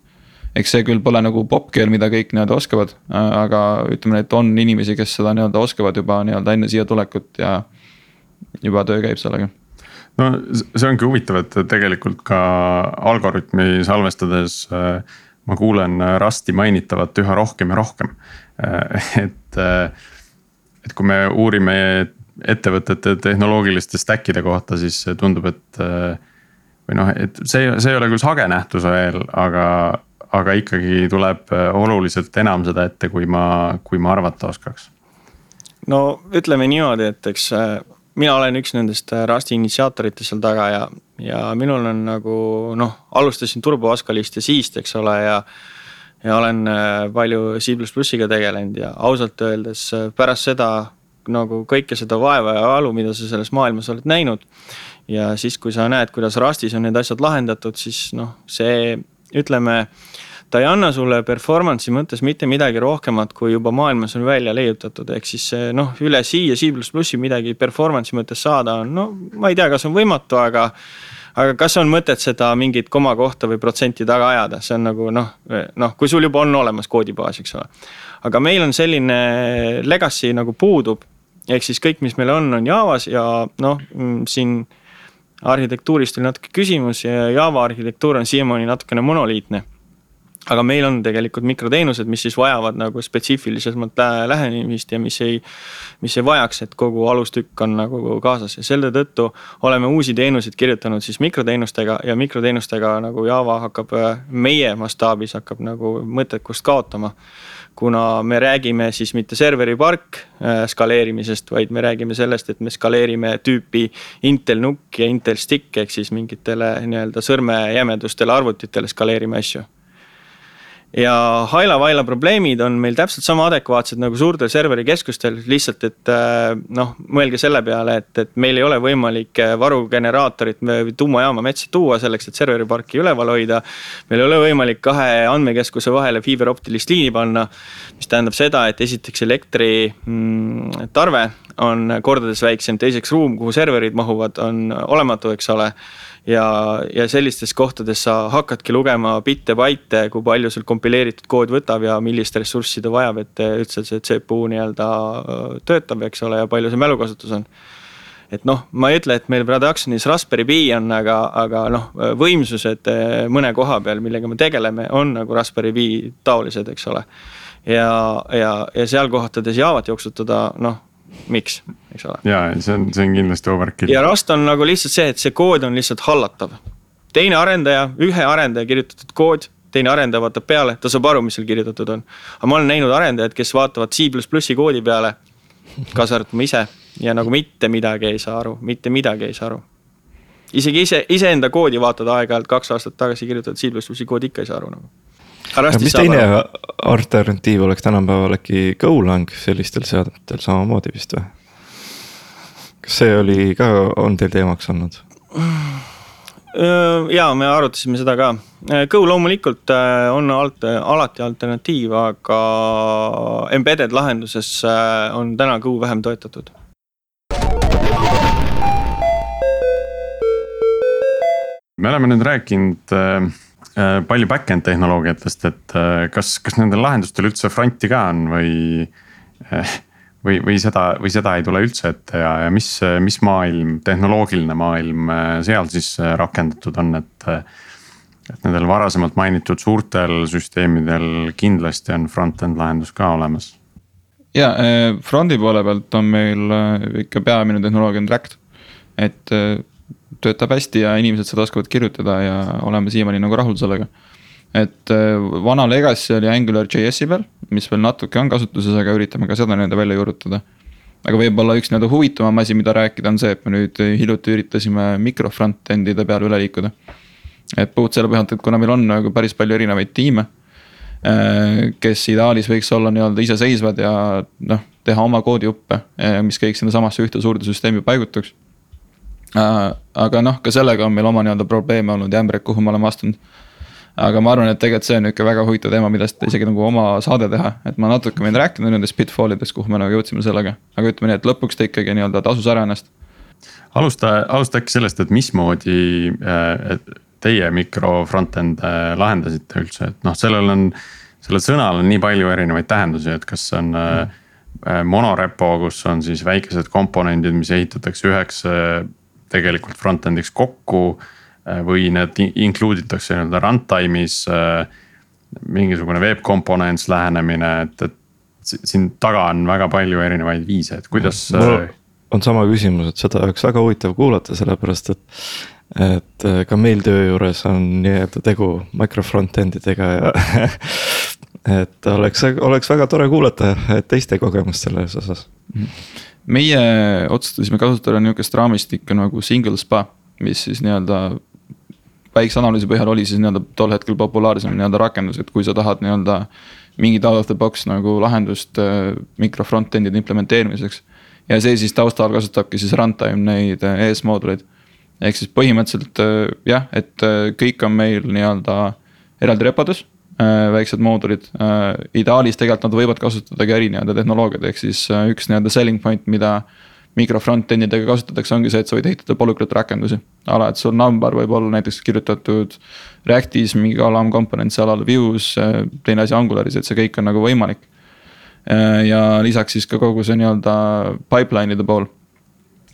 eks see küll pole nagu popkeel, mida kõik nii-öelda oskavad, aga ütleme, et on inimesi, kes seda nii-öelda oskavad juba nii-öelda enne siia tulekut ja juba töö käib sellega no see ongi huvitav, et tegelikult ka algoritmi salvestades äh, ma kuulen Rusti mainitavat üha rohkem ja rohkem. Äh, et, et kui me uurime ettevõtete tehnoloogiliste stack'ide kohta, siis tundub, et. või noh, et see, see ei ole küll sage nähtus veel, aga, aga ikkagi tuleb oluliselt enam seda ette, kui ma, kui ma arvata oskaks. no ütleme niimoodi, et eks mina olen üks nendest äh, Rasti initsiaatoritest seal taga ja, ja minul on nagu noh, alustasin Turbo Pascalist ja Siist, eks ole, ja. ja olen äh, palju C++-iga tegelenud ja ausalt öeldes äh, pärast seda nagu kõike seda vaeva ja valu, mida sa selles maailmas oled näinud. ja siis, kui sa näed, kuidas Rustis on need asjad lahendatud, siis noh, see ütleme ta ei anna sulle performance'i mõttes mitte midagi rohkemat, kui juba maailmas on välja leiutatud, ehk siis noh, üle C ja C++-i midagi performance'i mõttes saada on, no ma ei tea, kas on võimatu, aga aga kas on mõtet seda mingit komakohta või protsenti taga ajada, see on nagu noh, noh, kui sul juba on olemas koodibaas, eks ole. aga meil on selline legacy nagu puudub, ehk siis kõik, mis meil on, on Javas ja noh, mm, siin arhitektuurist oli natuke küsimus ja Java arhitektuur on siiamaani natukene monoliitne aga meil on tegelikult mikroteenused, mis siis vajavad nagu spetsiifilisemat lähenemist ja mis ei, mis ei vajaks, et kogu alustükk on nagu kaasas ja selle tõttu oleme uusi teenuseid kirjutanud siis mikroteenustega ja mikroteenustega nagu Java hakkab meie mastaabis hakkab nagu mõttekust kaotama. kuna me räägime siis mitte serveri park äh, skaleerimisest, vaid me räägime sellest, et me skaleerime tüüpi Intel nukk ja Intel stick ehk siis mingitele nii-öelda sõrmejämedustele arvutitele skaleerime asju ja Haila-Vaila probleemid on meil täpselt sama adekvaatsed nagu suurtel serverikeskustel, lihtsalt et äh, noh, mõelge selle peale, et, et meil ei ole võimalik äh, varugeneraatorit või tuumajaama metsa tuua selleks, et serveriparki üleval hoida. meil ei ole võimalik kahe andmekeskuse vahele fiiberoptilist liini panna, mis tähendab seda, et esiteks elektri mm, tarve on kordades väiksem, teiseks ruum, kuhu serverid mahuvad, on olematu, eks ole ja, ja sellistes kohtades sa hakkadki lugema bitte-baite, kui palju sul kompileeritud kood võtab ja millist ressurssi ta vajab, et üldse see CPU nii-öelda töötab, eks ole, ja palju see mälukasutus on. et noh, ma ei ütle, et meil production'is Raspberry Pi on, aga, aga noh, võimsused mõne koha peal, millega me tegeleme, on nagu Raspberry Pi taolised, eks ole. ja, ja, ja seal kohtades Javat jooksutada, noh miks, eks ole. ja see on, see on kindlasti overkill. ja Rust on nagu lihtsalt see, et see kood on lihtsalt hallatav. teine arendaja, ühe arendaja kirjutatud kood, teine arendaja vaatab peale, ta saab aru, mis seal kirjutatud on. aga ma olen näinud arendajaid, kes vaatavad C koodi peale, kaasa arvatud ma ise ja nagu mitte midagi ei saa aru, mitte midagi ei saa aru. isegi ise, iseenda koodi vaatad aeg-ajalt kaks aastat tagasi kirjutatud C koodi ikka ei saa aru nagu mis teine alternatiiv oleks tänapäeval äkki Golang sellistel seadmetel samamoodi vist või? kas see oli ka, on teil teemaks olnud? ja me arutasime seda ka, Go loomulikult äh, on alt, alati alternatiiv, aga embedded lahenduses äh, on täna Go vähem toetatud me oleme nüüd rääkinud äh, Äh, palju back-end tehnoloogiatest, et äh, kas, kas nendel lahendustel üldse front'i ka on või. Äh, või, või seda, või seda ei tule üldse ette ja, ja mis, mis maailm, tehnoloogiline maailm seal siis rakendatud on, et. et nendel varasemalt mainitud suurtel süsteemidel kindlasti on front-end lahendus ka olemas. ja front'i poole pealt on meil ikka peamine tehnoloogia on React, et töötab hästi ja inimesed seda oskavad kirjutada ja oleme siiamaani nagu rahul sellega. et äh, vana legacy oli Angular JS-i peal, mis veel natuke on kasutuses, aga üritame ka seda nii-öelda välja juurutada. aga võib-olla üks nii-öelda huvitavam asi, mida rääkida, on see, et me nüüd hiljuti üritasime mikro front-end'ide peale üle liikuda. et puht selle põhjalt, et kuna meil on nagu päris palju erinevaid tiime äh, kes ideaalis võiks olla nii-öelda iseseisvad ja noh, teha oma koodijuppe, äh, mis kõik sinnasamasse ühte suurde süsteemi paigutuks aga noh, ka sellega on meil oma nii-öelda probleeme olnud ja ämbreid, kuhu me oleme astunud. aga ma arvan, et tegelikult see on ikka väga huvitav teema, millest isegi nagu oma saade teha, et ma natuke võin rääkida nendest pitfall idest, kuhu me nagu jõudsime sellega. aga ütleme nii, et lõpuks ta ikkagi nii-öelda tasus ära ennast. alusta, alusta äkki sellest, et mismoodi äh, teie mikro front-end'e lahendasite üldse, et noh, sellel on. sellel sõnal on nii palju erinevaid tähendusi, et kas see on mm. monorepo, kus on siis väikesed komponendid, mis ehitatakse üheks tegelikult front-end'iks kokku. või need include itakse nii-öelda runtime'is mingisugune web components lähenemine, et, et siin taga on väga palju erinevaid viise, et kuidas. on sama küsimus, et seda oleks väga huvitav kuulata, sellepärast et. et äh, ka meil töö juures on nii-öelda tegu micro front-end idega ja et oleks, oleks väga tore kuulata teiste kogemust selles osas. Meie otsustasime kasutada nihukest raamistikku nagu single spa, mis siis nii-öelda väikse analüüsi põhjal oli siis nii-öelda tol hetkel populaarsem nii-öelda rakendus, et kui sa tahad nii-öelda mingit out of the box nagu lahendust äh, mikro front-end'ide implementeerimiseks. ja see siis taustal kasutabki siis runtime neid äh, ES mooduleid. ehk siis põhimõtteliselt äh, jah, et kõik on meil nii-öelda eraldi repodes väiksed moodulid, ideaalis tegelikult nad võivad kasutada ka eri nii-öelda tehnoloogiaid, ehk siis üks nii-öelda selling point, mida mikro front-end idega kasutatakse, ongi see, et sa võid ehitada polyglot rakendusi. ala, et sul number võib olla näiteks kirjutatud Reactis mingi alamkomponent seal all Vue's, teine asi Angularis, et see kõik on nagu võimalik. ja lisaks siis ka kogu see nii-öelda pipeline'ide pool.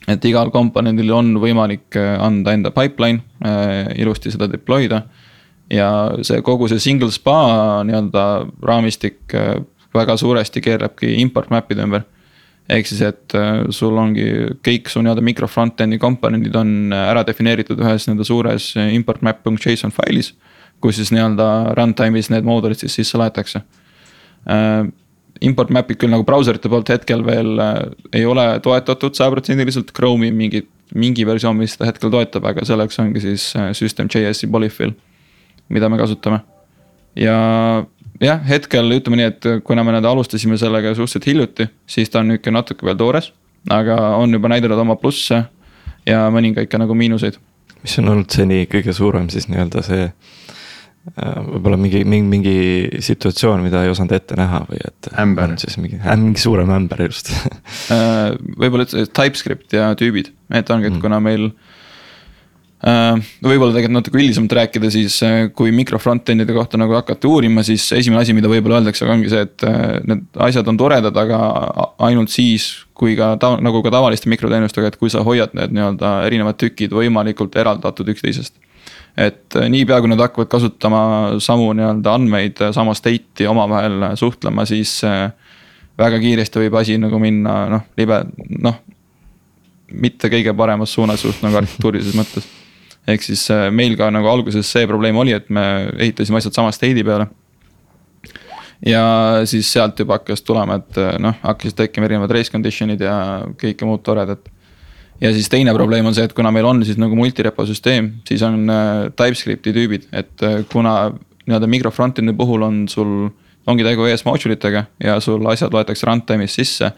et igal komponendil on võimalik anda enda pipeline, ilusti seda deploy da. Ja see kogu see single spa nii-öelda raamistik väga suuresti keerlebki import map'ide ümber ehk siis, et äh, sul ongi kõik su nii-öelda mikro front-end'i komponendid on äh, ära defineeritud ühes nii-öelda suures äh, import map.json failis. kus siis nii-öelda runtime'is need moodulid siis sisse laetakse. Import map'id küll nagu brauserite poolt hetkel veel ei ole toetatud sajaprotsendiliselt, Chrome'i mingi, mingi versioon, mis seda hetkel toetab, aga selleks ongi siis System.js-i polyfill, mida me kasutame. ja jah, hetkel ütleme nii, et kuna me nüüd alustasime sellega suhteliselt hiljuti, siis ta on nihuke natuke veel toores. aga on juba näidanud oma plusse ja mõningaid ka nagu miinuseid. mis on olnud seni kõige suurem siis nii-öelda see äh, võib-olla mingi, mingi, mingi situatsioon, mida ei osanud ette näha või et. ämber. siis mingi, mingi suurem ämber just äh, võib-olla üldse TypeScript ja tüübid, et ongi, et mm. kuna meil Äh, võib-olla tegelikult natuke üldisemalt rääkida, siis äh, kui mikro front-end'ide kohta nagu hakata uurima, siis esimene asi, mida võib-olla öeldakse, ongi see, et äh, need asjad on toredad, aga ainult siis, kui ka ta, nagu ka tavaliste mikroteenustega, et kui sa hoiad need nii-öelda erinevad tükid võimalikult eraldatud üksteisest. et niipea, kui nad hakkavad kasutama samu nii-öelda andmeid, sama state'i omavahel suhtlema, siis väga kiiresti võib asi nagu minna noh, libe, noh mitte kõige paremas suunas just nagu arhitektuurilises mõttes ehk siis äh, meil ka nagu alguses see probleem oli, et me ehitasime asjad sama state'i peale. ja siis sealt juba hakkas tulema, et äh, noh, hakkasid tekkima erinevad race condition'id ja kõike muud toredat. ja siis teine probleem on see, et kuna meil on siis nagu multirepo süsteem, siis on äh, TypeScript'i tüübid, et kuna nii-öelda mikro front-end'i puhul on sul, ongi tegu ES module itega ja sul asjad loetakse runtime'is sisse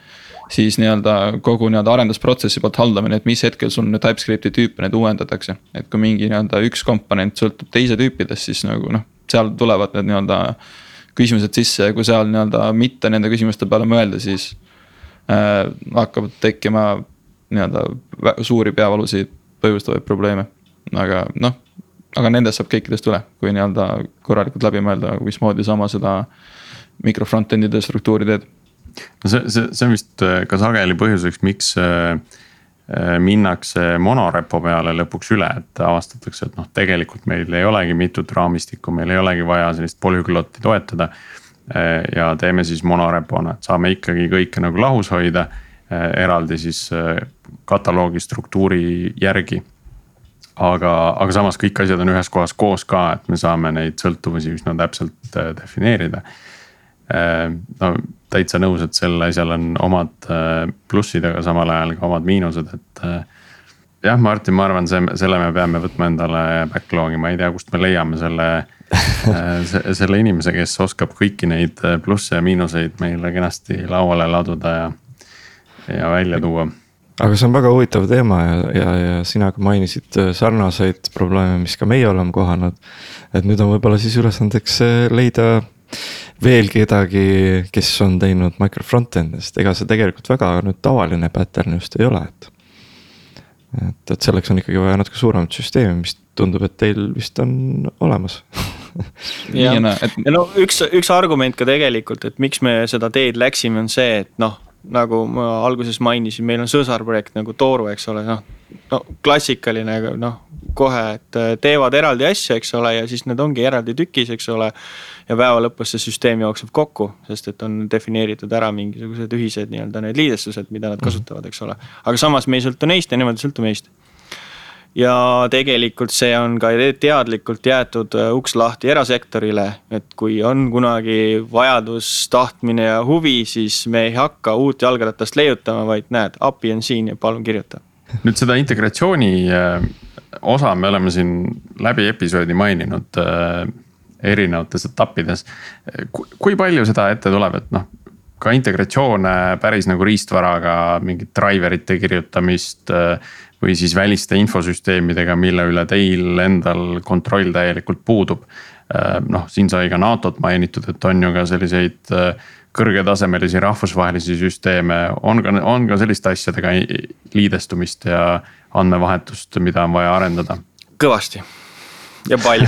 siis nii-öelda kogu nii-öelda arendusprotsessi poolt haldamine, et mis hetkel sul nüüd TypeScript'i tüüpe need uuendatakse. et kui mingi nii-öelda üks komponent sõltub teise tüüpidest, siis nagu noh, seal tulevad need nii-öelda küsimused sisse ja kui seal nii-öelda mitte nende küsimuste peale mõelda, siis äh, hakkavad tekkima nii-öelda suuri peavalusid põhjustavaid probleeme. aga noh, aga nendest saab kõikidest üle, kui nii-öelda korralikult läbi mõelda, mismoodi sa oma seda mikro front-end'ide struktuuri teed no see, see, see on vist äh, ka sageli põhjuseks, miks äh, äh, minnakse monorepo peale lõpuks üle, et avastatakse, et noh, tegelikult meil ei olegi mitut raamistikku, meil ei olegi vaja sellist polüglotti toetada. ja teeme siis monorepona, et saame ikkagi kõike nagu lahus hoida, eraldi siis kataloogi struktuuri järgi. aga, aga samas kõik asjad on ühes kohas koos ka, et me saame neid sõltuvusi üsna täpselt defineerida no täitsa nõus, et sel asjal on omad äh, plussid, aga samal ajal ka omad miinused, et. Äh, jah, Martin, ma arvan, see, selle me peame võtma endale backlog'i, ma ei tea, kust me leiame selle äh, selle inimese, kes oskab kõiki neid plusse ja miinuseid meile kenasti lauale laduda ja, ja välja tuua aga see on väga huvitav teema ja, ja, ja sina ka mainisid sarnaseid probleeme, mis ka meie oleme kohanud. et nüüd on võib-olla siis ülesandeks leida veel kedagi, kes on teinud micro front-end'ist, ega see tegelikult väga nüüd tavaline pattern just ei ole, et. et, et selleks on ikkagi vaja natuke suuremat süsteemi, mis tundub, et teil vist on olemas ja, ja no üks, üks argument ka tegelikult, et miks me seda teed läksime, on see, et noh nagu ma alguses mainisin, meil on sõsarprojekt nagu Tooru, eks ole, noh. no klassikaline, noh kohe, et äh, teevad eraldi asju, eks ole, ja siis need ongi eraldi tükis, eks ole. ja päeva lõpus see süsteem jookseb kokku, sest et on defineeritud ära mingisugused ühised nii-öelda need liidestused, mida nad mhm. kasutavad, eks ole. aga samas me ei sõltu neist ja nemad ei sõltu meist ja tegelikult see on ka teadlikult jäetud äh, uks lahti erasektorile, et kui on kunagi vajadus, tahtmine ja huvi, siis me ei hakka uut jalgratast leiutama, vaid näed, API on siin ja palun kirjuta. nüüd seda integratsiooni äh, osa me oleme siin läbi episoodi maininud äh, erinevates etappides. kui palju seda ette tuleb, et noh, ka integratsioone päris nagu riistvaraga, mingit driverite kirjutamist või siis väliste infosüsteemidega, mille üle teil endal kontroll täielikult puudub. Äh, noh, siin sai ka NATO-t mainitud, et on ju ka selliseid äh, kõrgetasemelisi rahvusvahelisi süsteeme, on ka, on ka selliste asjadega liidestumist ja andmevahetust, mida on vaja arendada? kõvasti ja palju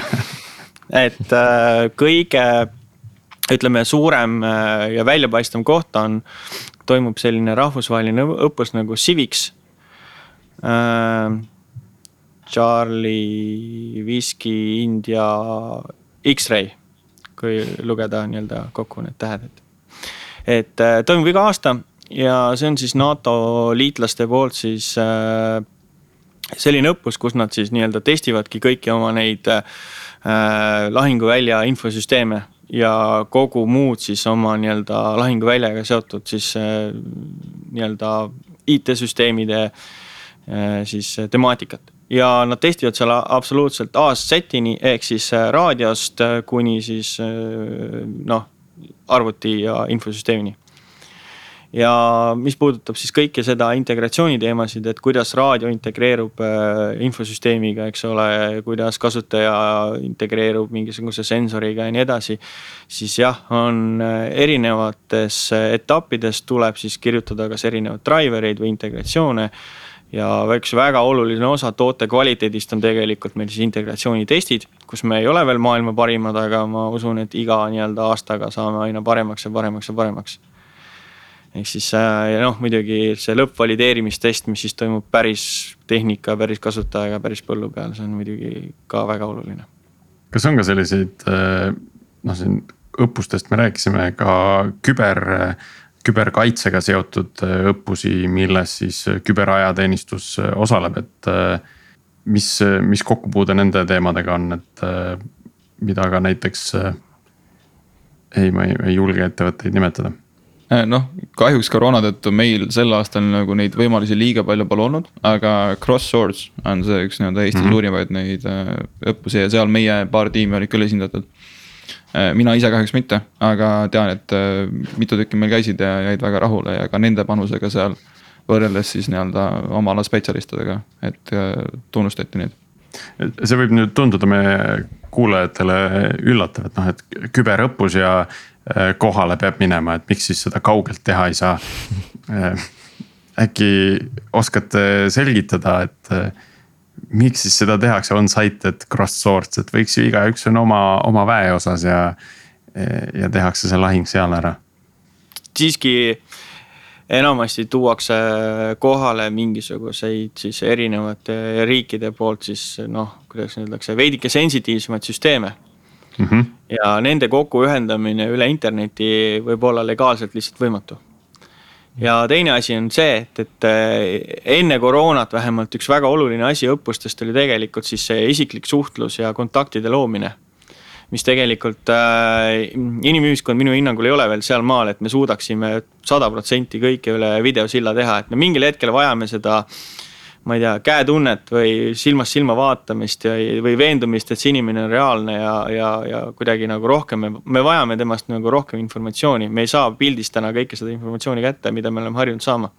et äh, kõige ütleme, suurem ja väljapaistvam koht on, toimub selline rahvusvaheline õppus nagu Civics äh,. Charlie, Whiskey, India, X-ray, kui lugeda nii-öelda kokku need tähed, et. Et äh, toimub iga aasta ja see on siis NATO liitlaste poolt siis äh, selline õppus, kus nad siis nii-öelda testivadki kõiki oma neid äh, lahinguvälja infosüsteeme ja kogu muud siis oma nii-öelda lahinguväljaga seotud siis nii-öelda IT-süsteemide siis temaatikat. ja nad testivad seal absoluutselt A-st Z-ini ehk siis raadiost kuni siis noh, arvuti ja infosüsteemini ja mis puudutab siis kõike seda integratsiooni teemasid, et kuidas raadio integreerub infosüsteemiga, eks ole, kuidas kasutaja integreerub mingisuguse sensoriga ja nii edasi. siis jah, on erinevates etappides tuleb siis kirjutada kas erinevaid driver eid või integratsioone ja üks väga oluline osa toote kvaliteedist on tegelikult meil siis integratsioonitestid, kus me ei ole veel maailma parimad, aga ma usun, et iga nii-öelda aastaga saame aina paremaks ja paremaks ja paremaks. ehk siis äh, noh, muidugi see lõppvalideerimistest, mis siis toimub päris tehnika, päris kasutajaga, päris põllu peal, see on muidugi ka väga oluline. kas on ka selliseid äh, noh, siin õppustest me rääkisime ka küber küberkaitsega seotud äh, õppusi, milles siis äh, küberajateenistus äh, osaleb, et. mis, mis kokkupuude nende teemadega on, et mida ka näiteks. ei, ma ei, ei julge ettevõtteid nimetada noh, kahjuks koroona tõttu meil sel aastal nagu neid võimalusi liiga palju pole olnud, aga Cross Swords on see üks nii-öelda Eesti mm -hmm. suurimaid neid õppusi ja seal meie paar tiimi olid küll esindatud mina ise kahjuks mitte, aga tean, et äh, mitu tükki meil käisid ja jäid väga rahule ja ka nende panusega seal. võrreldes siis nii-öelda oma ala spetsialistidega, et äh, tunnustati neid. see võib nüüd tunduda meie kuulajatele üllatav, et noh, et küberõppus ja kohale peab minema, et miks siis seda kaugelt teha ei saa äkki oskate selgitada, et miks siis seda tehakse on-site, et cross source, et võiks ju igaüks on oma, oma väe osas ja, ja tehakse see lahing seal ära. siiski enamasti tuuakse kohale mingisuguseid siis erinevate riikide poolt siis noh, kuidas öeldakse, veidike sensitiivsemaid süsteeme mm. -hmm. ja nende kokkuühendamine üle interneti võib olla legaalselt lihtsalt võimatu ja teine asi on see, et, et eh, enne koroonat vähemalt üks väga oluline asi õppustest oli tegelikult siis see isiklik suhtlus ja kontaktide loomine. mis tegelikult äh, inimühiskond minu hinnangul ei ole veel sealmaal, et me suudaksime sada protsenti kõike üle videosilla teha, et me mingil hetkel vajame seda äh, ma ei tea, käetunnet või silmast silma vaatamist ja, või veendumist, et see inimene on reaalne ja, ja, ja kuidagi nagu rohkem me, me vajame temast nagu rohkem informatsiooni, me ei saa pildist täna kõike seda informatsiooni kätte, mida me oleme harjunud saama.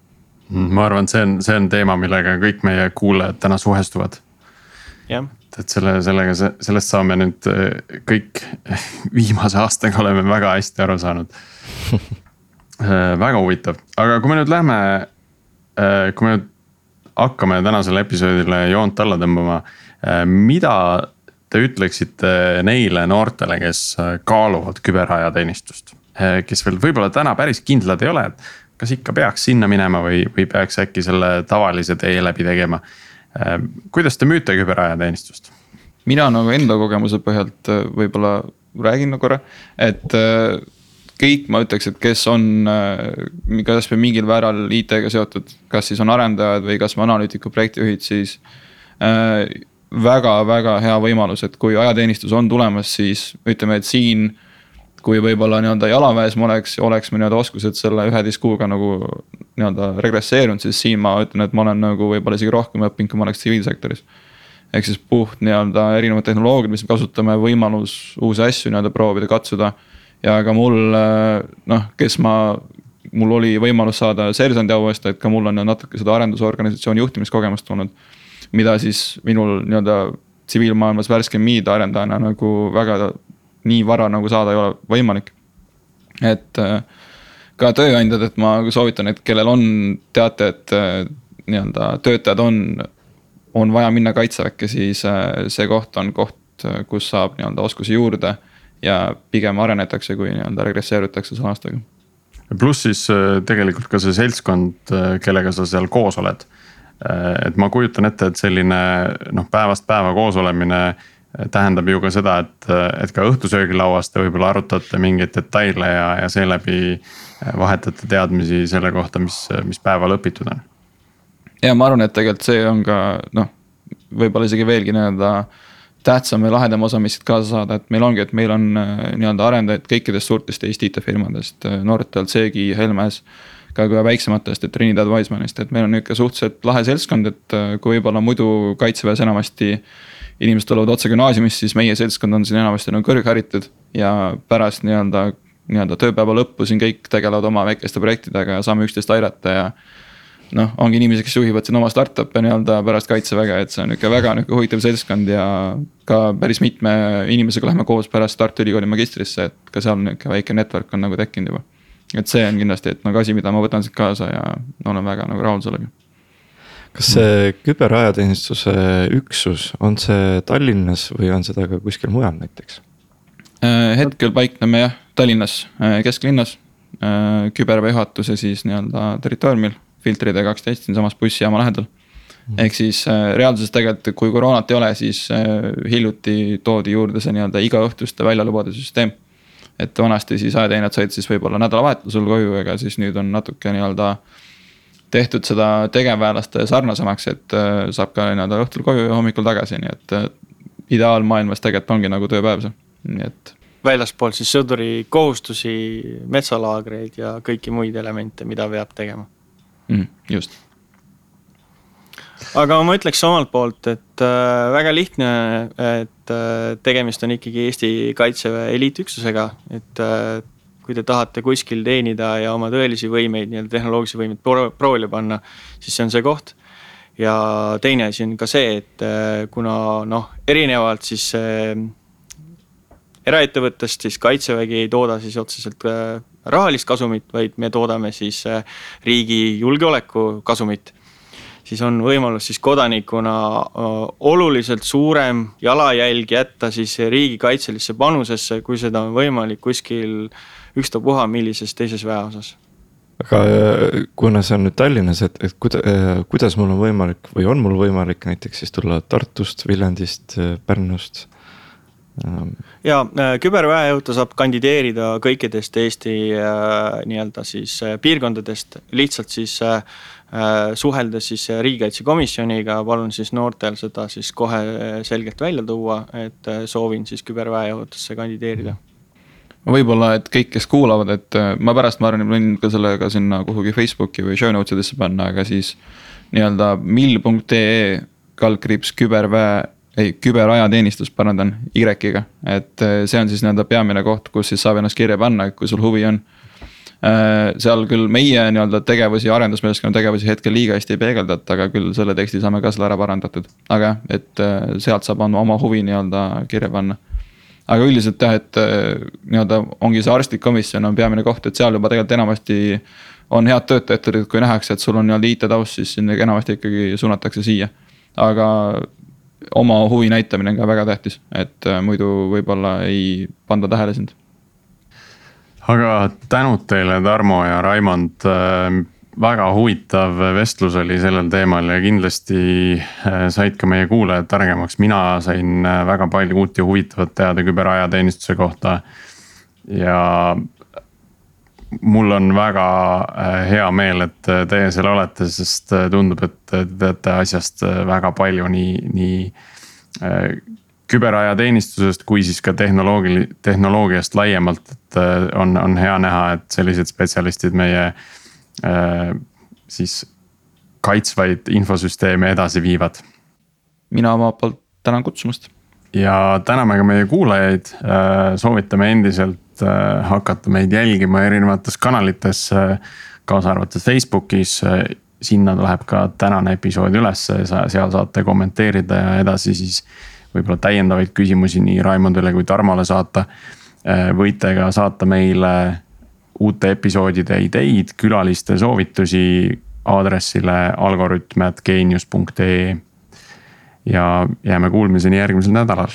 Mm, ma arvan, et see on, see on teema, millega kõik meie kuulajad täna suhestuvad. et selle, sellega, sellest saame nüüd äh, kõik viimase aastaga oleme väga hästi aru saanud äh, väga huvitav, aga kui me nüüd lähme, äh, kui me nüüd hakkame tänasele episoodile joont alla tõmbama. Äh, mida te ütleksite neile noortele, kes äh, kaaluvad küberajateenistust? Äh, kes veel võib-olla täna päris kindlad ei ole, et kas ikka peaks sinna minema või, või peaks äkki selle tavalise tee läbi tegema? kuidas te müüte küberajateenistust? mina nagu enda kogemuse põhjalt võib-olla räägin nagu korra, et kõik ma ütleks, et kes on kas või mingil määral IT-ga seotud, kas siis on arendajad või kas või analüütikud, projektijuhid, siis väga-väga hea võimalus, et kui ajateenistus on tulemas, siis ütleme, et siin. kui võib-olla nii-öelda jalaväes ma oleks, oleks mu nii-öelda oskused selle üheteist kuuga nagu nii-öelda regresseerunud, siis siin ma ütlen, et ma olen nagu võib-olla isegi rohkem õppinud, kui ma oleks tsiviilsektoris. ehk siis puht nii-öelda erinevad tehnoloogiad, mis me kasutame, võimalus uusi asju nii-öelda proovida, katsuda. Ja ka mul noh, kes ma mul oli võimalus saada seersandi auaasta, et ka mul on natuke seda arendusorganisatsiooni juhtimiskogemust tulnud mida siis minul nii-öelda tsiviilmaailmas värskem miidarendajana nagu väga nii vara nagu saada ei ole võimalik. et äh, ka tööandjad, et ma soovitan, et kellel on, teate, et äh, nii-öelda töötajad on, on vaja minna kaitseväkke, siis äh, see koht on koht, kus saab nii-öelda oskusi juurde. Ja pigem arenetakse, kui nii-öelda regresseerutakse aastaga. pluss siis tegelikult ka see seltskond, kellega sa seal koos oled Äh, et ma kujutan ette, et selline noh, päevast päeva koos olemine äh, tähendab ju ka seda, et, äh, et ka õhtusöögilauas te võib-olla arutate mingeid detaile ja, ja seeläbi vahetate teadmisi selle kohta, mis, mis päeval õpitud on. ja ma arvan, et tegelikult see on ka noh, võib-olla isegi veelgi nii-öelda tähtsam või lahedam osa, mis siit kaasa saada, et meil ongi, et meil on nii-öelda arendajaid kõikidest suurtest Eesti IT-firmadest, Nortal, Seegi, Helmes ka ka väiksematest, et Trinidad Wisemanist, et meil on nihuke suhteliselt lahe seltskond, et äh, kui võib-olla muidu kaitseväes enamasti. inimesed tulevad otse gümnaasiumist, siis meie seltskond on siin enamasti nagu kõrgharitud ja pärast nii-öelda, nii-öelda tööpäeva lõppu siin kõik tegelevad oma väikeste projektidega ja saame üksteist aidata ja noh, ongi inimesi, kes juhivad siin oma startup'e nii-öelda pärast kaitseväge, et see on nihuke väga nihuke huvitav seltskond ja. ka päris mitme inimesega läheme koos pärast Tartu Ülikooli magistrisse, et ka seal nihuke väike network on nagu tekkinud juba et see on kindlasti, et nagu asi, mida ma võtan siit kaasa ja olen väga nagu rahul sellega. kas see küberajateenistuse üksus, on see Tallinnas või on seda ka kuskil mujal näiteks? Äh, hetkel paikneme jah, Tallinnas äh, kesklinnas, äh, küberväe juhatuse siis nii-öelda territooriumil, filtride kaksteist siinsamas bussijaama lähedal. Ehk siis reaalsuses tegelikult, kui koroonat ei ole, siis hiljuti toodi juurde see nii-öelda igaõhtuste väljalubade süsteem. Et vanasti siis ajateenijad said siis võib-olla nädalavahetusel koju, ega siis nüüd on natuke nii-öelda tehtud seda tegevväelaste sarnasemaks, et äh, saab ka nii-öelda õhtul koju ja hommikul tagasi, nii et äh, ideaalmaailmas tegelikult ongi nagu tööpäev see, nii et. väljaspool siis sõduri kohustusi, metsalaagreid ja kõiki muid elemente, mida peab tegema mm,. just aga ma ütleks omalt poolt, et äh, väga lihtne, et äh, tegemist on ikkagi Eesti kaitseväe eliitüksusega, et äh, kui te tahate kuskil teenida ja oma tõelisi võimeid, nii-öelda tehnoloogilisi võimeid pro proovile panna, siis see on see koht. ja teine asi on ka see, et äh, kuna noh, erinevalt siis äh, eraettevõttest, siis kaitsevägi ei tooda siis otseselt äh, rahalist kasumit, vaid me toodame siis äh, riigi julgeoleku kasumit siis on võimalus siis kodanikuna oluliselt suurem jalajälg jätta siis riigikaitselisse panusesse, kui seda on võimalik kuskil ükstapuha millises teises väeosas aga kuna see on nüüd Tallinnas, et, et kuida-, kuidas mul on võimalik või on mul võimalik näiteks siis tulla Tartust, Viljandist, Pärnust? Ja küberväejõudu saab kandideerida kõikidest Eesti nii-öelda siis piirkondadest, lihtsalt siis Äh, suheldes siis riigikaitsekomisjoniga, palun siis noortel seda siis kohe selgelt välja tuua, et äh, soovin siis küberväejuhatusse kandideerida võib-olla, et kõik, kes kuulavad, et äh, ma pärast, ma arvan, võin ka selle ka sinna kuhugi Facebooki või show notes idesse panna, aga siis. nii-öelda mill.ee kaldkriips küberväe, ei küberajateenistus, parandan, Y-ga, et see on siis nii-öelda peamine koht, kus siis saab ennast kirja panna, kui sul huvi on Äh, seal küll meie nii-öelda tegevusi, arendusmeeskonna tegevusi hetkel liiga hästi ei peegeldata, aga küll selle teksti saame ka selle ära parandatud. aga jah, et äh, sealt saab oma, oma huvi nii-öelda kirja panna. aga üldiselt jah, et äh, nii-öelda ongi see arstlik komisjon on peamine koht, et seal juba tegelikult enamasti on head töötajad, kui nähakse, et sul on nii-öelda IT-taust, siis sind enamasti ikkagi suunatakse siia. aga oma huvi näitamine on ka väga tähtis, et muidu võib-olla ei panda tähele sind aga tänud teile, Tarmo ja Raimond. väga huvitav vestlus oli sellel teemal ja kindlasti said ka meie kuulajad targemaks, mina sain väga palju uut ja huvitavat teada küberajateenistuse kohta. ja mul on väga hea meel, et teie seal olete, sest tundub, et te teate asjast väga palju, nii, nii küberajateenistusest kui siis ka tehnoloogi-, tehnoloogiast laiemalt, et on, on hea näha, et sellised spetsialistid meie äh, siis kaitsvaid infosüsteeme edasi viivad. mina omalt poolt tänan kutsumast. ja täname ka meie kuulajaid, soovitame endiselt hakata meid jälgima erinevates kanalites, kaasa arvatud Facebookis sinna läheb ka tänane episood ülesse, seal saate kommenteerida ja edasi siis võib-olla täiendavaid küsimusi nii Raimondile kui Tarmole saata. võite ka saata meile uute episoodide ideid, külaliste soovitusi aadressile algorütm.geenius.ee. ja jääme kuulmiseni järgmisel nädalal